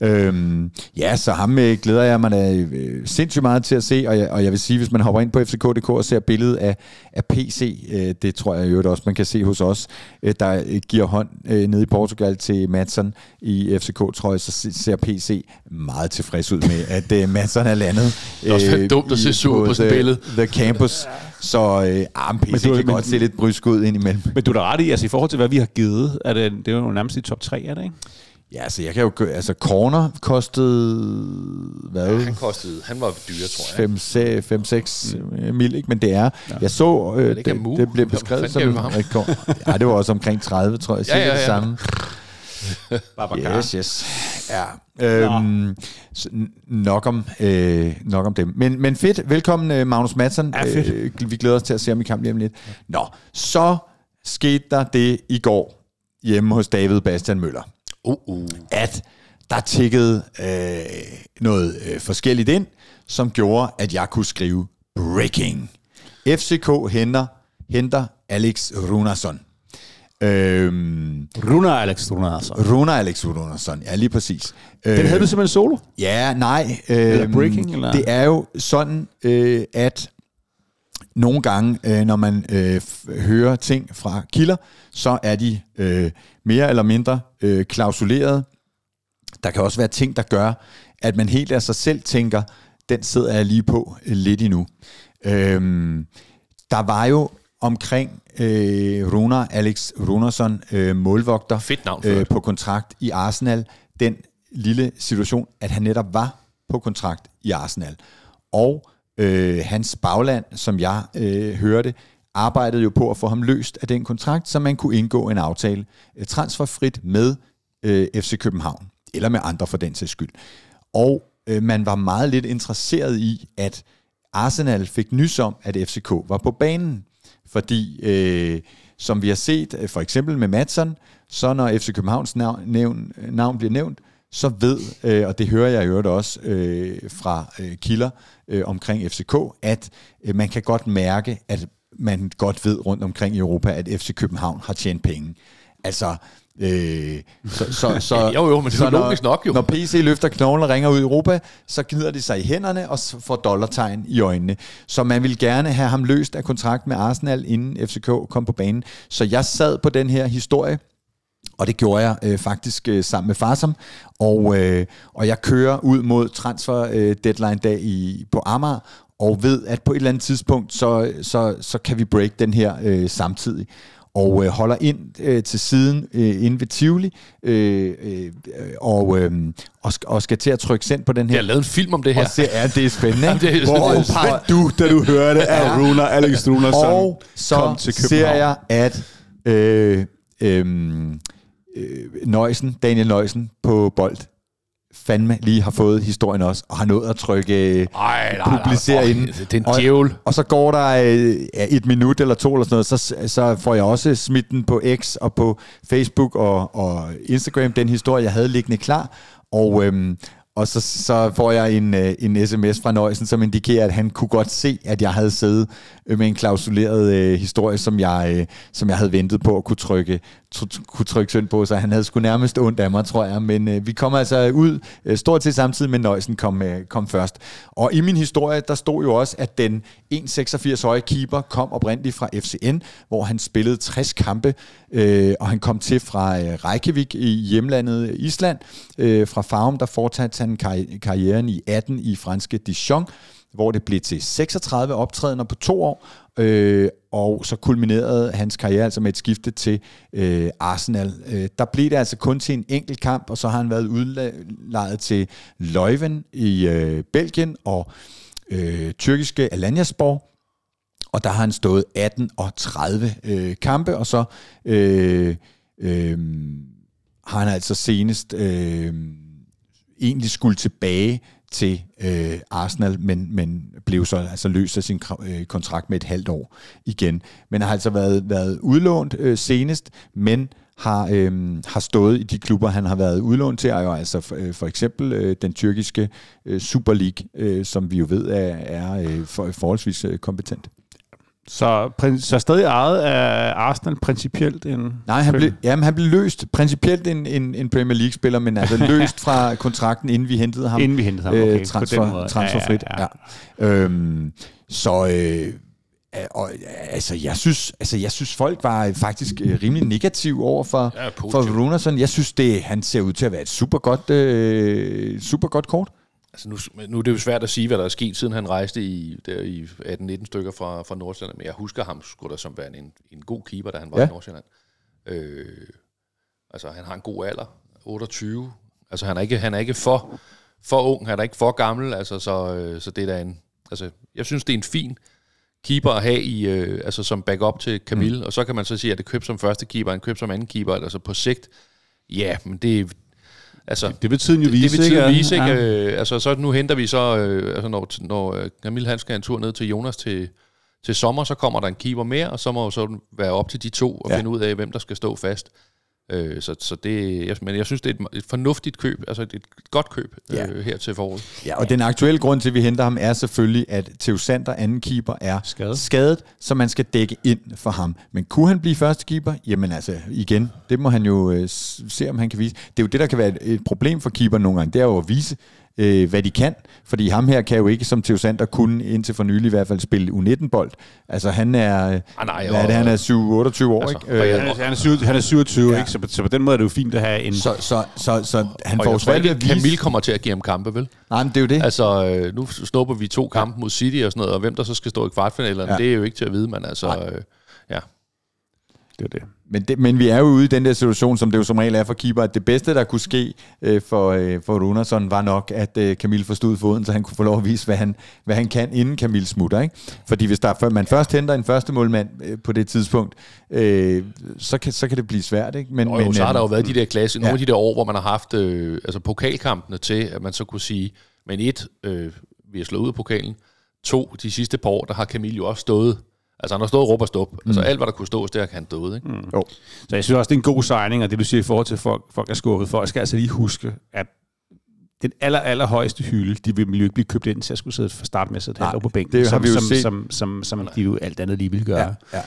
Øhm, ja, så ham øh, glæder jeg mig da øh, sindssygt meget til at se, og jeg, og jeg vil sige, hvis man hopper ind på fck.dk og ser billedet af, af PC, øh, det tror jeg jo også, man kan se hos os, øh, der øh, giver hånd øh, nede i Portugal til Madsen i FCK-trøje, så se- ser PC meget tilfreds ud med, at øh, Madsen er landet. er også øh, dumt at se sur på sådan billede. The Campus. Så øh, ah, men PC du- kan men- godt se lidt brysk ud ind imellem. Men du er da ret i, altså i forhold til, hvad vi har givet, er det, det er jo nærmest i top 3, er det ikke? Ja, så jeg kan jo... Altså, corner kostede... Hvad? Han kostede, han var dyre, tror jeg. 5-6 mil, ikke? Men det er, jeg så, øh, det det, det blev beskrevet som rekord. Ja, det var også omkring 30, tror jeg. Ja, Cirka ja, det ja. samme. Babacar. Yes, yes. Ja. Øhm, så nok, om, øh, nok om dem. Men, men fedt. Velkommen, øh, Magnus Madsen. Ja, fedt. Øh, vi glæder os til at se ham i kamp lige om lidt. Nå, så skete der det i går hjemme hos David Bastian Møller Uh, uh. at der tikkede øh, noget øh, forskelligt ind, som gjorde, at jeg kunne skrive breaking. FCK henter, henter Alex Runarsson. Øhm, Runar Alex Runar, altså. Runa Alex Runarsson, ja lige præcis. Den havde du simpelthen solo? Ja, nej. Øh, Eller breaking, eller? Det er jo sådan, øh, at nogle gange, øh, når man øh, hører ting fra kilder, så er de øh, mere eller mindre øh, klausuleret. Der kan også være ting, der gør, at man helt af sig selv tænker, den sidder jeg lige på øh, lidt endnu. Øhm, der var jo omkring øh, Runar, Alex Runarsson, øh, målvogter Fedt navn øh, på kontrakt i Arsenal, den lille situation, at han netop var på kontrakt i Arsenal. Og øh, hans bagland, som jeg øh, hørte, arbejdede jo på at få ham løst af den kontrakt, så man kunne indgå en aftale øh, transferfrit med øh, FC København, eller med andre for den sags skyld. Og øh, man var meget lidt interesseret i, at Arsenal fik nys om, at FCK var på banen. Fordi, øh, som vi har set, øh, for eksempel med Madsen, så når FC Københavns navn, nævn, navn bliver nævnt, så ved, øh, og det hører jeg i øvrigt også øh, fra øh, kilder øh, omkring FCK, at øh, man kan godt mærke, at man godt ved rundt omkring i Europa, at FC København har tjent penge. Altså, øh, så, så, så, jo, jo, men det er jo logisk nok, jo. Når PC løfter knoglen og ringer ud i Europa, så gnider de sig i hænderne og får dollartegn i øjnene. Så man vil gerne have ham løst af kontrakt med Arsenal, inden FCK kom på banen. Så jeg sad på den her historie, og det gjorde jeg øh, faktisk øh, sammen med Farsam. Og, øh, og jeg kører ud mod transfer øh, deadline dag i, på Amager, og ved, at på et eller andet tidspunkt, så, så, så kan vi break den her øh, samtidig. Og øh, holder ind øh, til siden øh, inde ved Tivoli, øh, øh, og, øh, og, skal, og skal til at trykke send på den her. Jeg har lavet en film om det her. Og se, ja, det er spændende. Jamen, ikke? det er- Hvor, det er- du, da du hørte, at Runar Alex Runarsson og så kom til ser København. jeg, at øh, øh, øh, Nøjsen, Daniel Nøjsen på Bold, fandme lige har fået historien også, og har nået at trykke øh, Ej, nej, publicere inden. Det er en Og- djævel. Og så går der øh, ja, et minut eller to eller sådan noget, så, så får jeg også smidt den på X og på Facebook og, og Instagram, den historie, jeg havde liggende klar. Og, øhm, og så, så får jeg en, øh, en sms fra Nøjsen, som indikerer, at han kunne godt se, at jeg havde siddet øh, med en klausuleret øh, historie, som jeg, øh, som jeg havde ventet på at kunne trykke, tr- kunne trykke synd på, så han havde sgu nærmest ondt af mig, tror jeg. Men øh, vi kommer altså ud øh, stort set samtidig med Nøjsen kom, øh, kom først. Og i min historie, der stod jo også, at den 1,86-høje keeper kom oprindeligt fra FCN, hvor han spillede 60 kampe, øh, og han kom til fra øh, Reykjavik i hjemlandet Island. Øh, fra Farum, der fortsatte han karri- karrieren i 18 i franske Dijon, hvor det blev til 36 optrædener på to år, øh, og så kulminerede hans karriere altså med et skifte til øh, Arsenal. Øh, der blev det altså kun til en enkelt kamp, og så har han været udlejet til Leuven i øh, Belgien og øh, tyrkiske Alanyaspor, og der har han stået 18 og 30 øh, kampe, og så øh, øh, har han altså senest øh, egentlig skulle tilbage til øh, Arsenal, men, men blev så altså løst af sin øh, kontrakt med et halvt år igen. Men har altså været, været udlånt øh, senest, men har, øh, har stået i de klubber, han har været udlånt til, og altså for, øh, for eksempel øh, den tyrkiske øh, Super League, øh, som vi jo ved er, er øh, for, forholdsvis øh, kompetent. Så, så stadig ejet af Arsenal principielt en... Nej, han blev, jamen, han blev løst principielt en, en, en Premier League-spiller, men altså løst fra kontrakten, inden vi hentede ham. Inden vi hentede ham, okay, øh, på transfer, transferfrit. Ja, Ja, ja, ja. Øhm, så øh, og, altså, jeg synes, altså, jeg synes, folk var faktisk øh, rimelig negative over for, Ja, for. Runarsson. Jeg synes, det, han ser ud til at være et super godt, øh, super godt kort. Altså nu, nu er det jo svært at sige, hvad der er sket, siden han rejste i, der i 18-19 stykker fra, fra Nordsjælland, men jeg husker ham skulle da som værende en, en god keeper, da han var Ja. i Nordsjælland. Øh, altså han har en god alder, 28. Altså han er ikke, han er ikke for, for ung, han er ikke for gammel, altså så, øh, så det er da en, altså jeg synes det er en fin keeper at have i, øh, altså som backup til Camille, mm. og så kan man så sige, at det køb som første keeper, en køb som anden keeper, altså på sigt, ja, men det altså, Det vil tiden jo det, det vise, vil tiden ikke? vise, ikke? Ja. Øh, altså, så nu henter vi så, øh, altså, når, når øh, Camille han skal en tur ned til Jonas til, til sommer, så kommer der en keeper mere, og så må jo så være op til de to Ja. ja. finde ud af, hvem der skal stå fast. Øh, så, så det, jeg, men jeg synes, det er et, et fornuftigt køb, altså et, et godt køb Ja. øh, her til foråret. Ja, og den aktuelle grund til, at vi henter ham, er selvfølgelig, at Theo Sander, anden keeper, er Skadet. skadet, så man skal dække ind for ham. Men kunne han blive første keeper? Jamen altså, igen, det må han jo øh, se, om han kan vise. Det er jo det, der kan være et, et problem for keeper nogle gange, det er jo at vise, øh, hvad de kan. Fordi ham her kan jo ikke, som Theo Sander, kunne indtil for nylig i hvert fald spille U19-bold. Altså han er, øh, Ah, nej, hvad er det, han er 7-28 år, Altså, ikke? Øh, Han er, han, er 27, han er 27, Ja. ikke? Så, på- så på den måde er det jo fint at have en... så, så, så, så han Og får svært at vise... Camille kommer til at give ham kampe, vel? Nej, men det er jo det. Altså, øh, nu snupper vi to kampe mod City og sådan noget, og hvem der så skal stå i kvartfinalerne, Ja. ja. det er jo ikke til at vide, men altså, Nej. øh, ja. Det er det. Men, det, men vi er jo ude i den der situation, som det jo som regel er for keeper, at det bedste, der kunne ske øh, for, øh, for Runarsson, var nok, at øh, Camille forstod foden, så han kunne få lov at vise, hvad han, hvad han kan, inden Camille smutter. Ikke? Fordi hvis der, man først henter en første målmand øh, på det tidspunkt, øh, så, kan, så kan det blive svært. Ikke? Men, jo, men, så har øh, der jo været de der klasse, nogle ja. af de der år, hvor man har haft øh, altså pokalkampene til, at man så kunne sige, men et, øh, vi har slået ud af pokalen, to, de sidste par år, der har Camille jo også stået, altså han har stået råb og stop. Mm. Altså alt, hvad der kunne stås, det har han stået, ikke? Mm. Jo. Så jeg synes også, det er en god signing, og det du siger i forhold til, at folk, folk er skuffet for. Jeg skal altså lige huske, at den aller, aller højeste hylde, de vil jo ikke blive købt ind til at skulle sidde for start med at sidde Nej, på bænken, det har som, vi jo som, set. som, som, som, de jo alt andet lige vil gøre. Ja, ja.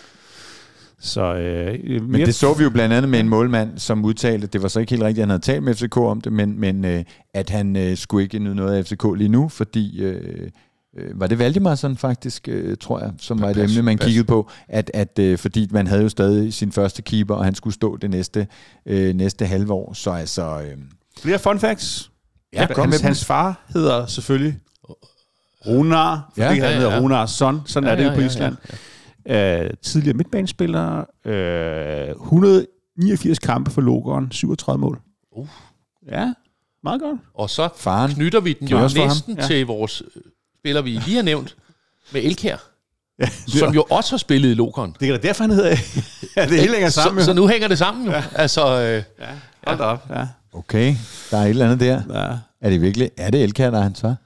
Så, øh, Men det så vi jo blandt andet med en målmand, som udtalte, det var så ikke helt rigtigt, at han havde talt med FCK om det, men, men øh, at han øh, skulle ikke nyde noget af FCK lige nu, fordi... Øh, øh, var det Valdimarsson faktisk, øh, tror jeg, som var et emne, man pas. kiggede på, at, at øh, fordi man havde jo stadig sin første keeper, og han skulle stå det næste, øh, næste halve år, så altså... Øh, Flere fun facts. Ja, kom med hans, dem. hans far hedder selvfølgelig Runar, fordi Ja. ja, han Ja, hedder ja. Runars son. Sådan Ja, er det jo ja, på ja, Island. Øh, tidligere midtbanespiller, øh, 189 kampe for Logeren, 37 mål. Uh. Ja, meget godt. Og så faren knytter vi den jo næsten Ja. til vores spiller, vi lige har nævnt, med Elkær, Ja, som jo også har spillet i Lokeren. det er da derfor, han hedder... ja, det hele hænger sammen. så, så nu hænger det sammen jo. Ja. Altså, øh, ja, hold da op. Ja, Okay, der er et eller andet der. ja. Er det virkelig, er det Elkær, der er hans far?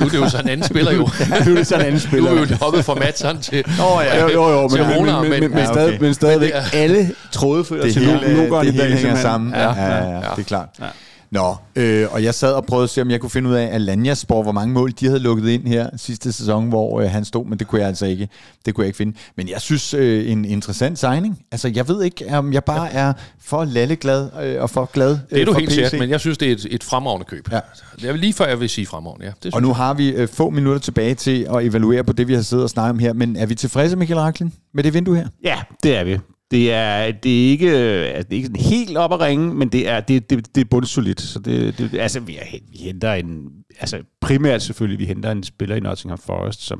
nu er det jo så en anden spiller jo. nu er det sådan en anden nu spiller. er vi jo hoppet fra Madsen til... Åh, ja. Jo, jo, jo, men, til men, Runar, men, men, men, Ja, stadig, okay. men stadigvæk Men det alle tråde følger det til hele, Logeren det i dag. hele hænger sammen. Ja, ja, ja, ja. det er klart. Ja. Nå, øh, og jeg sad og prøvede at se, om jeg kunne finde ud af, at Lanjaspor, hvor mange mål de havde lukket ind her sidste sæson, hvor øh, han stod, men det kunne jeg altså ikke, det kunne jeg ikke finde. Men jeg synes, øh, en interessant signing. Altså, jeg ved ikke, om jeg bare er for lalleglad øh, og for glad Det er øh, du for helt sikkert, men jeg synes, det er et, et fremragende køb. Ja. Jeg vil lige før, jeg vil sige fremragende, ja. Det Og nu har vi øh, få minutter tilbage til at evaluere på det, vi har siddet og snakket om her, men er vi tilfredse, Michael Raklin, med det vindue her? Ja, det er vi. Det er, det er ikke, altså, det er ikke helt op at ringe, men det er, det, det, det er bundsolidt. Så det, det, altså, vi, er, vi henter en, altså primært selvfølgelig, vi henter en spiller i Nottingham Forest, som,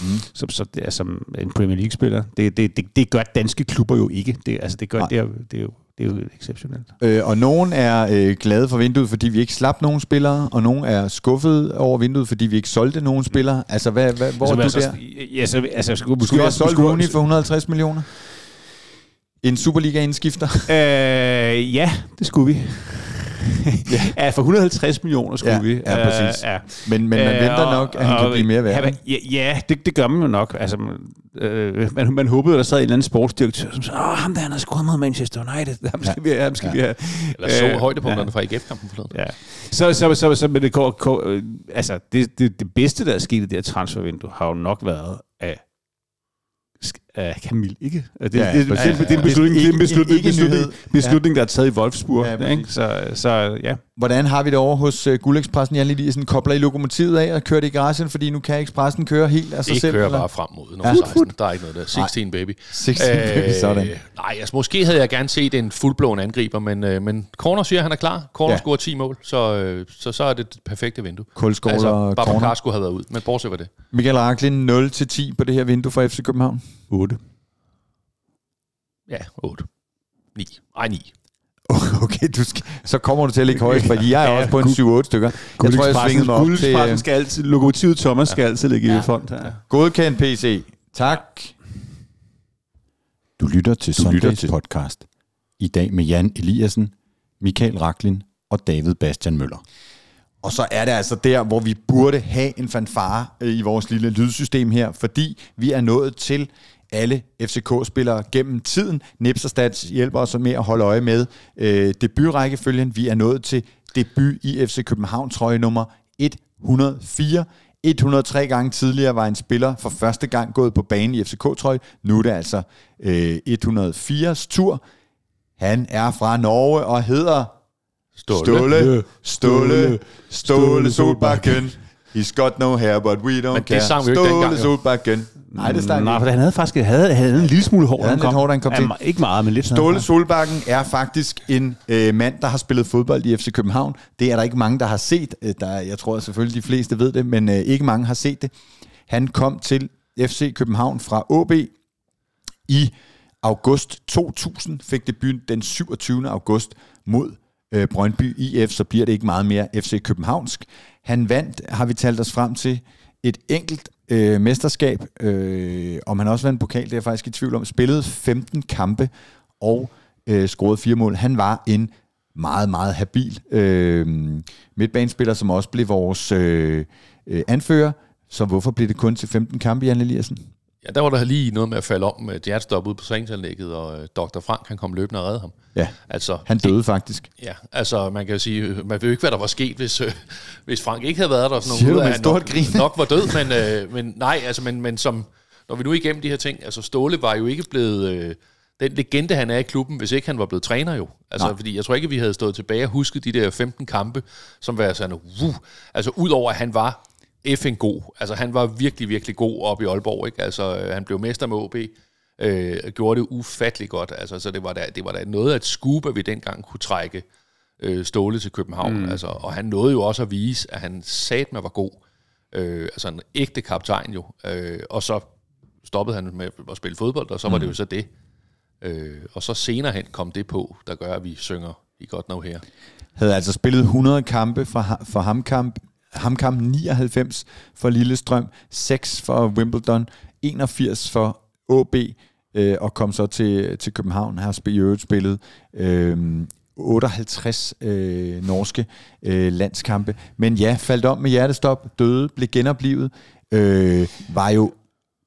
mm. som, som, det er, som en Premier League-spiller. Det, det, det, det gør danske klubber jo ikke. Det, altså, det, gør, Nej. det, er, det, er jo, det er jo exceptionelt. Øh, og nogen er øh, glade for vinduet, fordi vi ikke slap nogen spillere, og nogen er skuffet over vinduet, fordi vi ikke solgte nogen spillere. Altså, hvad, hvad, hvor er du altså, der? Ja, så, altså, skulle, Skulle vi have solgt Rooney for 150 millioner? En Superliga-indskifter? Øh, ja, det skulle vi. ja, for 150 millioner skulle Ja, vi. ja, præcis. Øh, ja. Men, men man Øh, venter og- nok, at han kan og- blive mere værd. Ja, ja, ja det, det gør man jo nok. Altså, øh, man, man håbede, at der sad en eller anden sportsdirektør, som sagde, åh, ham der, han har scoret mod Manchester United. Ham skal vi have, ham skal Ja. vi have. Eller så Øh, højdepunkterne fra IGF-kampen forleden. Ja. Så, så, så, så men det, går, går, øh, altså, det, det, det bedste, der er sket i det her transfervindue, har jo nok været af af Camille, ikke? Det, Ja, ja, det, det, præcis. det, det, er en beslutning, det er en beslutning, Ikke- ikke beslutning, beslutning der er taget i Wolfsburg. Ja, Ja, ikke? Så, så ja. Hvordan har vi det over hos uh, Guldekspressen? Jan Eliassen kobler I lokomotivet af og kører det i garagen, fordi nu kan Expressen køre helt af sig Det selv? kører eller? bare frem mod nummer Ja. 16. Der er ikke noget der. 16, baby. 16, baby, sådan. Nej, altså måske havde jeg gerne set en fuldblåen angriber, men, øh, men Corner siger, at han er klar. Corner Ja. ja. scorer 10 mål, så, øh, så, så er det det perfekte vindue. Kulskål Altså, og corner. skulle have været ud, men bortset fra det. Michael Raklin 0-10 på det her vindue for FC København. 8. Ja, 8. 9. Ej, 9. Okay, du skal, så kommer du til at ligge højst, fordi jeg er Ja, også på en Guld- 7-8 stykker. Jeg tror, jeg svingede mig op til skal altid, lokomotivet Thomas skal altid ligge i front her. godkendt PC. Tak. Du lytter til Du lytter Sundays til- podcast. I dag med Jan Eliassen, Michael Raklin og David Bastian Møller. Og så er det altså der, hvor vi burde have en fanfare øh, i vores lille lydsystem her, fordi vi er nået til alle FCK-spillere gennem tiden. Nips og Stats hjælper os med at holde øje med øh, debutrækkefølgen. Vi er nået til debut i FC København trøje nummer 104. 103 gange tidligere var en spiller for første gang gået på banen i FCK-trøje. Nu er det altså øh, 104's tur. Han er fra Norge og hedder Ståle. Ståle, Ståle, Ståle Solbakken. He's got no hair, but we don't Men det care. sang vi jo ikke dengang, jo. Solbakken. Nej, det sang Nej, for han havde faktisk havde, havde en lille smule hår, da han lidt kom. hår, han kom til. Ja, Ikke meget, men lidt Ståle Solbakken er faktisk en øh, mand, der har spillet fodbold i FC København. Det er der ikke mange, der har set. Øh, Der, er- jeg tror selvfølgelig, de fleste ved det, men øh, ikke mange har set det. Han kom til FC København fra AB i august 2000, fik debut den 27. august mod øh, Brøndby IF, så bliver det ikke meget mere FC Københavnsk. Han vandt, har vi talt os frem til, et enkelt øh, mesterskab, øh, om han også vandt pokal, det er jeg faktisk i tvivl om, spillede 15 kampe og øh, scorede fire mål. Han var en meget, meget habil øh, midtbanespiller, som også blev vores øh, øh, anfører. Så hvorfor blev det kun til 15 kampe, Jan Eliassen? Ja, der var der lige noget med at falde om med et hjertestop ude på træningsanlægget, og øh, Dr. Frank han kom løbende og redde ham. Ja, Altså, han døde faktisk. Ja, altså man kan jo sige, øh, man ved jo ikke, hvad der var sket, hvis, øh, hvis Frank ikke havde været der. Sådan Siger du nok, grin? nok var død, men, øh, men nej, altså, men, men som, når vi nu er igennem de her ting, altså Ståle var jo ikke blevet øh, den legende, han er i klubben, hvis ikke han var blevet træner jo. Altså, Nej. fordi jeg tror ikke, vi havde stået tilbage og husket de der 15 kampe, som var sådan, uh, altså udover at han var effing god, altså han var virkelig, virkelig god op i Aalborg, ikke? Altså, øh, han blev mester med OB, øh, gjorde det ufattelig godt, altså, så det var, da, det var da noget af et scoop, at vi dengang kunne trække øh, Ståle til København. Mm. Altså, og han nåede jo også at vise, at han satme var god. Øh, altså en ægte kaptajn jo. Øh, og så stoppede han med at spille fodbold, og så var det jo så det. Øh, og så senere hen kom det på, der gør, at vi synger i godt know her. havde altså spillet 100 kampe for, for Hamkamp, Hamkamp 99 for Lillestrøm, 6 for Wimbledon, 81 for AB, øh, og kom så til, til København. Her har i øvrigt spillet øh, 58 øh, norske øh, landskampe. Men ja, faldt om med hjertestop, døde, blev genoplivet, øh, var jo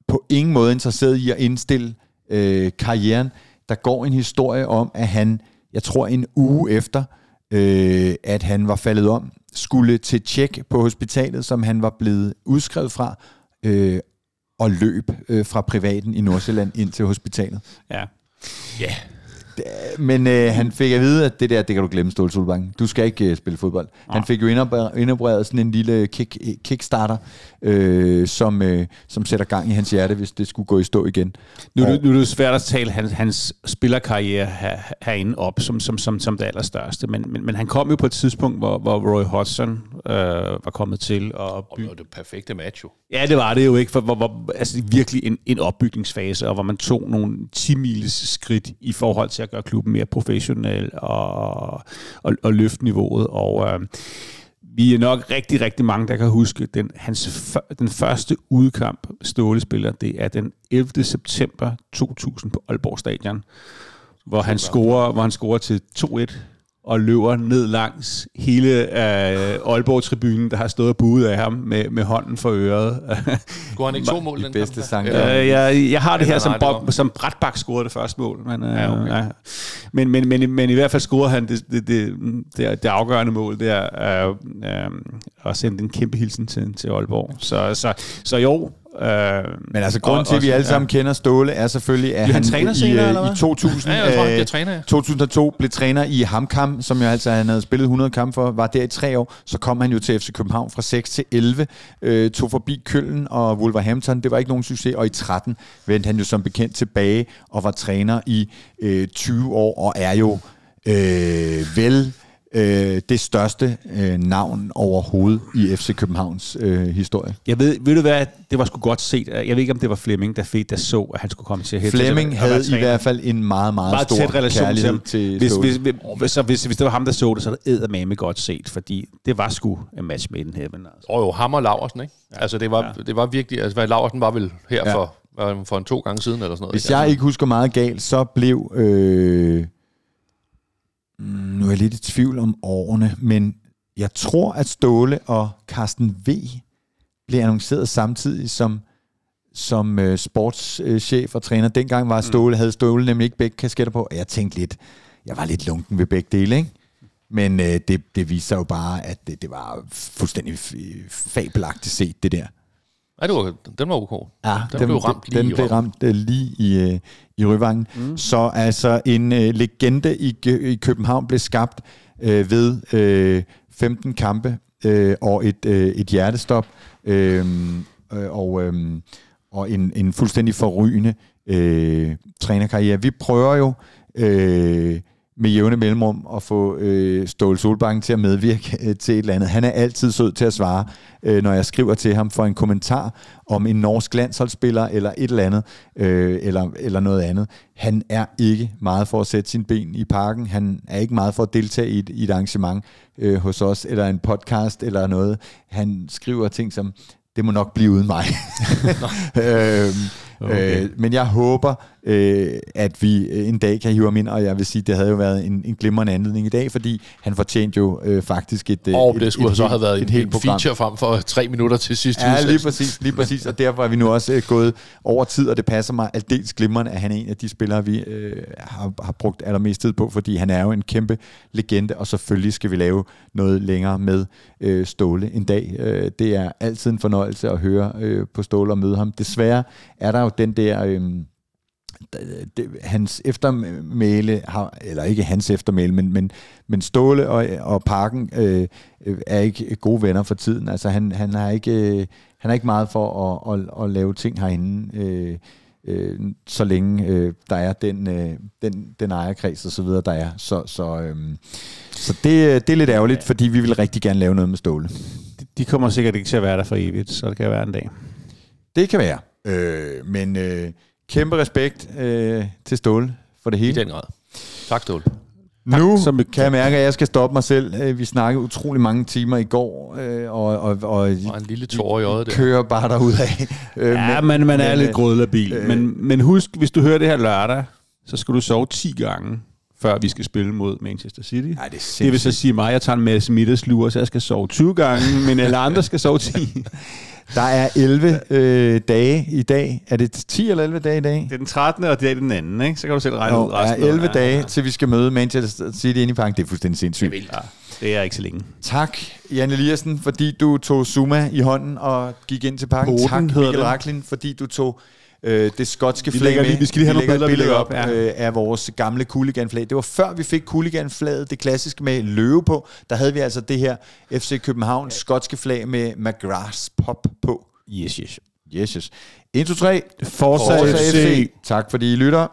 på ingen måde interesseret i at indstille øh, karrieren. Der går en historie om, at han, jeg tror en uge efter, øh, at han var faldet om, skulle til tjek på hospitalet, som han var blevet udskrevet fra, øh, og løb øh, fra privaten i Nordsjælland ind til hospitalet. Ja. Ja, Men øh, han fik at vide, at det der, det kan du glemme, Ståle Solbakken. Du skal ikke øh, spille fodbold. Han fik jo indoper- indopereret sådan en lille kick, kickstarter, øh, som, øh, som sætter gang i hans hjerte, hvis det skulle gå i stå igen. Nu, er det- nu er det svært at tale hans, hans spillerkarriere her, herinde op som, som, som, som det allerstørste, men, men, men han kom jo på et tidspunkt, hvor, hvor Roy Hodgson øh, var kommet til Og bygge... det var det perfekte match jo. Ja, det var det jo ikke, for hvor, hvor, altså virkelig en, en opbygningsfase, og hvor man tog nogle 10 miles skridt i forhold til at gøre klubben mere professionel og, og, og løfte niveauet. Og øh, vi er nok rigtig, rigtig mange, der kan huske den, hans, den første udkamp Ståle spiller, det er den 11. september 2000 på Aalborg Stadion, hvor han scorer, hvor han scorer til 2-1 og løber ned langs hele øh, Aalborg-tribunen, der har stået og buet af ham med, med hånden for øret. Skulle han ikke to mål de den bedste. Eller- Øh, jeg, jeg har det her, som, Bob, som Bratbak scorede det første mål. Men, øh, Ja, okay. ja. men, men, men, men i hvert fald scorede han det, det, det, det, det afgørende mål, det er øh, øh, at sende en kæmpe hilsen til, til Aalborg. Så, så, så jo. Øh, Men altså, grunden til, at vi alle sammen kender Ståle, er selvfølgelig, at han han, træner i, senere, øh, eller hvad? i 2000, Ja, jeg tror, han øh, træner, ja. 2002 blev træner i Hamkam, som jo altså han havde spillet 100 kampe for, var der i tre år. Så kom han jo til FC København fra 6 til 11, øh, tog forbi Køln og Wolverhampton. Det var ikke nogen succes, og i 13 vendte han jo som bekendt tilbage og var træner i øh, 20 år, og er jo øh, vel øh, det største øh, navn overhovedet i FC Københavns øh, historie. Jeg ved, ved du hvad, det var sgu godt set. Jeg ved ikke, om det var Flemming, der fik, der så, at han skulle komme til at hætte Flemming til havde i hvert fald en meget, meget, meget stor tæt relation til kærlighed ham. til hvis, hvis, hvis, hvis, så hvis, hvis det var ham, der så det, så er det eddermame godt set, fordi det var sgu en match made in heaven. Altså. Og jo, ham og Laversen, ikke? Ja. Altså, det var, ja. det var virkelig... Altså, hvad, Laversen var vel her Ja. for, for en to gange siden, eller sådan noget. Hvis ikke? jeg ikke husker meget galt, så blev... Øh, nu er jeg lidt i tvivl om årene, men jeg tror, at Ståle og Carsten V blev annonceret samtidig som som øh, sportschef og træner. Dengang var Ståle, havde Ståle nemlig ikke begge kasketter på, og jeg tænkte lidt, jeg var lidt lunken ved begge dele, ikke? Men øh, det, det viste sig jo bare, at det, det var fuldstændig fabelagtigt set, det der. Nej, det var, den var ok. Ja, den, blev ramt lige den i blev ramt uh, lige i, uh, i Ryvangen. Mm. Så altså en uh, legende i, i København blev skabt uh, ved uh, 15 kampe uh, og et, uh, et hjertestop uh, og, um, og en, en fuldstændig forrygende uh, trænerkarriere. Vi prøver jo uh, med jævne mellemrum at få øh, Ståle Solbakken til at medvirke øh, til et eller andet. Han er altid sød til at svare, øh, når jeg skriver til ham for en kommentar om en norsk landsholdsspiller eller et eller andet, øh, eller, eller noget andet. Han er ikke meget for at sætte sin ben i parken. Han er ikke meget for at deltage i et, i et arrangement øh, hos os, eller en podcast eller noget. Han skriver ting som, det må nok blive uden mig. øhm, Okay. øh, men jeg håber, øh, at vi øh, en dag kan hive ham ind, og jeg vil sige, det havde jo været en, en glimrende anledning i dag, fordi han fortjente jo øh, faktisk et, øh, Og et, det skulle et, så have været et en, helt program. feature frem for tre minutter til sidst. Ja, lige præcis, lige præcis, og derfor er vi nu også øh, gået over tid, og det passer mig aldeles glimrende, at han er en af de spillere, vi øh, har, har brugt allermest tid på, fordi han er jo en kæmpe legende, og selvfølgelig skal vi lave noget længere med øh, Ståle en dag. Øh, det er altid en fornøjelse at høre øh, på Ståle og møde ham. Desværre er der jo den der... Øh, det, hans eftermæle har, eller ikke hans eftermæle, men, men, men Ståle og, og Parken øh, øh, er ikke gode venner for tiden. Altså han, han har ikke øh, han er ikke meget for at, at, at lave ting herinde, øh, øh, så længe øh, der er den, øh, den, den ejerkreds og så videre, der er. Så, så, øh, så det, det er lidt ærgerligt, fordi vi vil rigtig gerne lave noget med Ståle. De, de kommer sikkert ikke til at være der for evigt, så det kan være en dag. Det kan være. Øh, men øh, kæmpe respekt øh, til Ståle for det I hele. den grad. Tak, Ståle. Nu som- kan jeg mærke, at jeg skal stoppe mig selv. Øh, Vi snakkede utrolig mange timer i går, øh, og, og, og Og en lille tår i øjet der. kører bare derudad. Øh, Ja, men man er men, lidt øh, grødlabil. øh, Men, men husk, hvis du hører det her lørdag, så skal du sove 10 gange, før vi skal spille mod Manchester City. Ej, det er Det vil så sige mig, jeg tager en masse middagslure, så jeg skal sove 20 gange, men alle andre skal sove 10. Der er 11 øh, dage i dag. Er det 10 eller 11 dage i dag? Det er den 13. og det er den anden, ikke? Så kan du selv regne Jo, ud der er resten. 11 dage, til vi skal møde Manchester City inde i parken. Det er fuldstændig sindssygt. Ja, det er ikke så længe. Tak, Jan Eliassen, fordi du tog Zuma i hånden og gik ind til parken. Tak, det. Raklin, fordi du tog øh, det skotske Vi flag lægger med. lige- vi skal lige have Vi nogle billeder, vi billede lægger op, op, ja. øh, af vores gamle cooligan-flag. Det var før vi fik cooligan-flaget, det klassiske med løve på. Der havde vi altså det her FC Københavns skotske flag med McGrath's pop på. Yes, yes. Yes, yes. 1, 2, 3. Forza Forza FC. Tak fordi I lytter.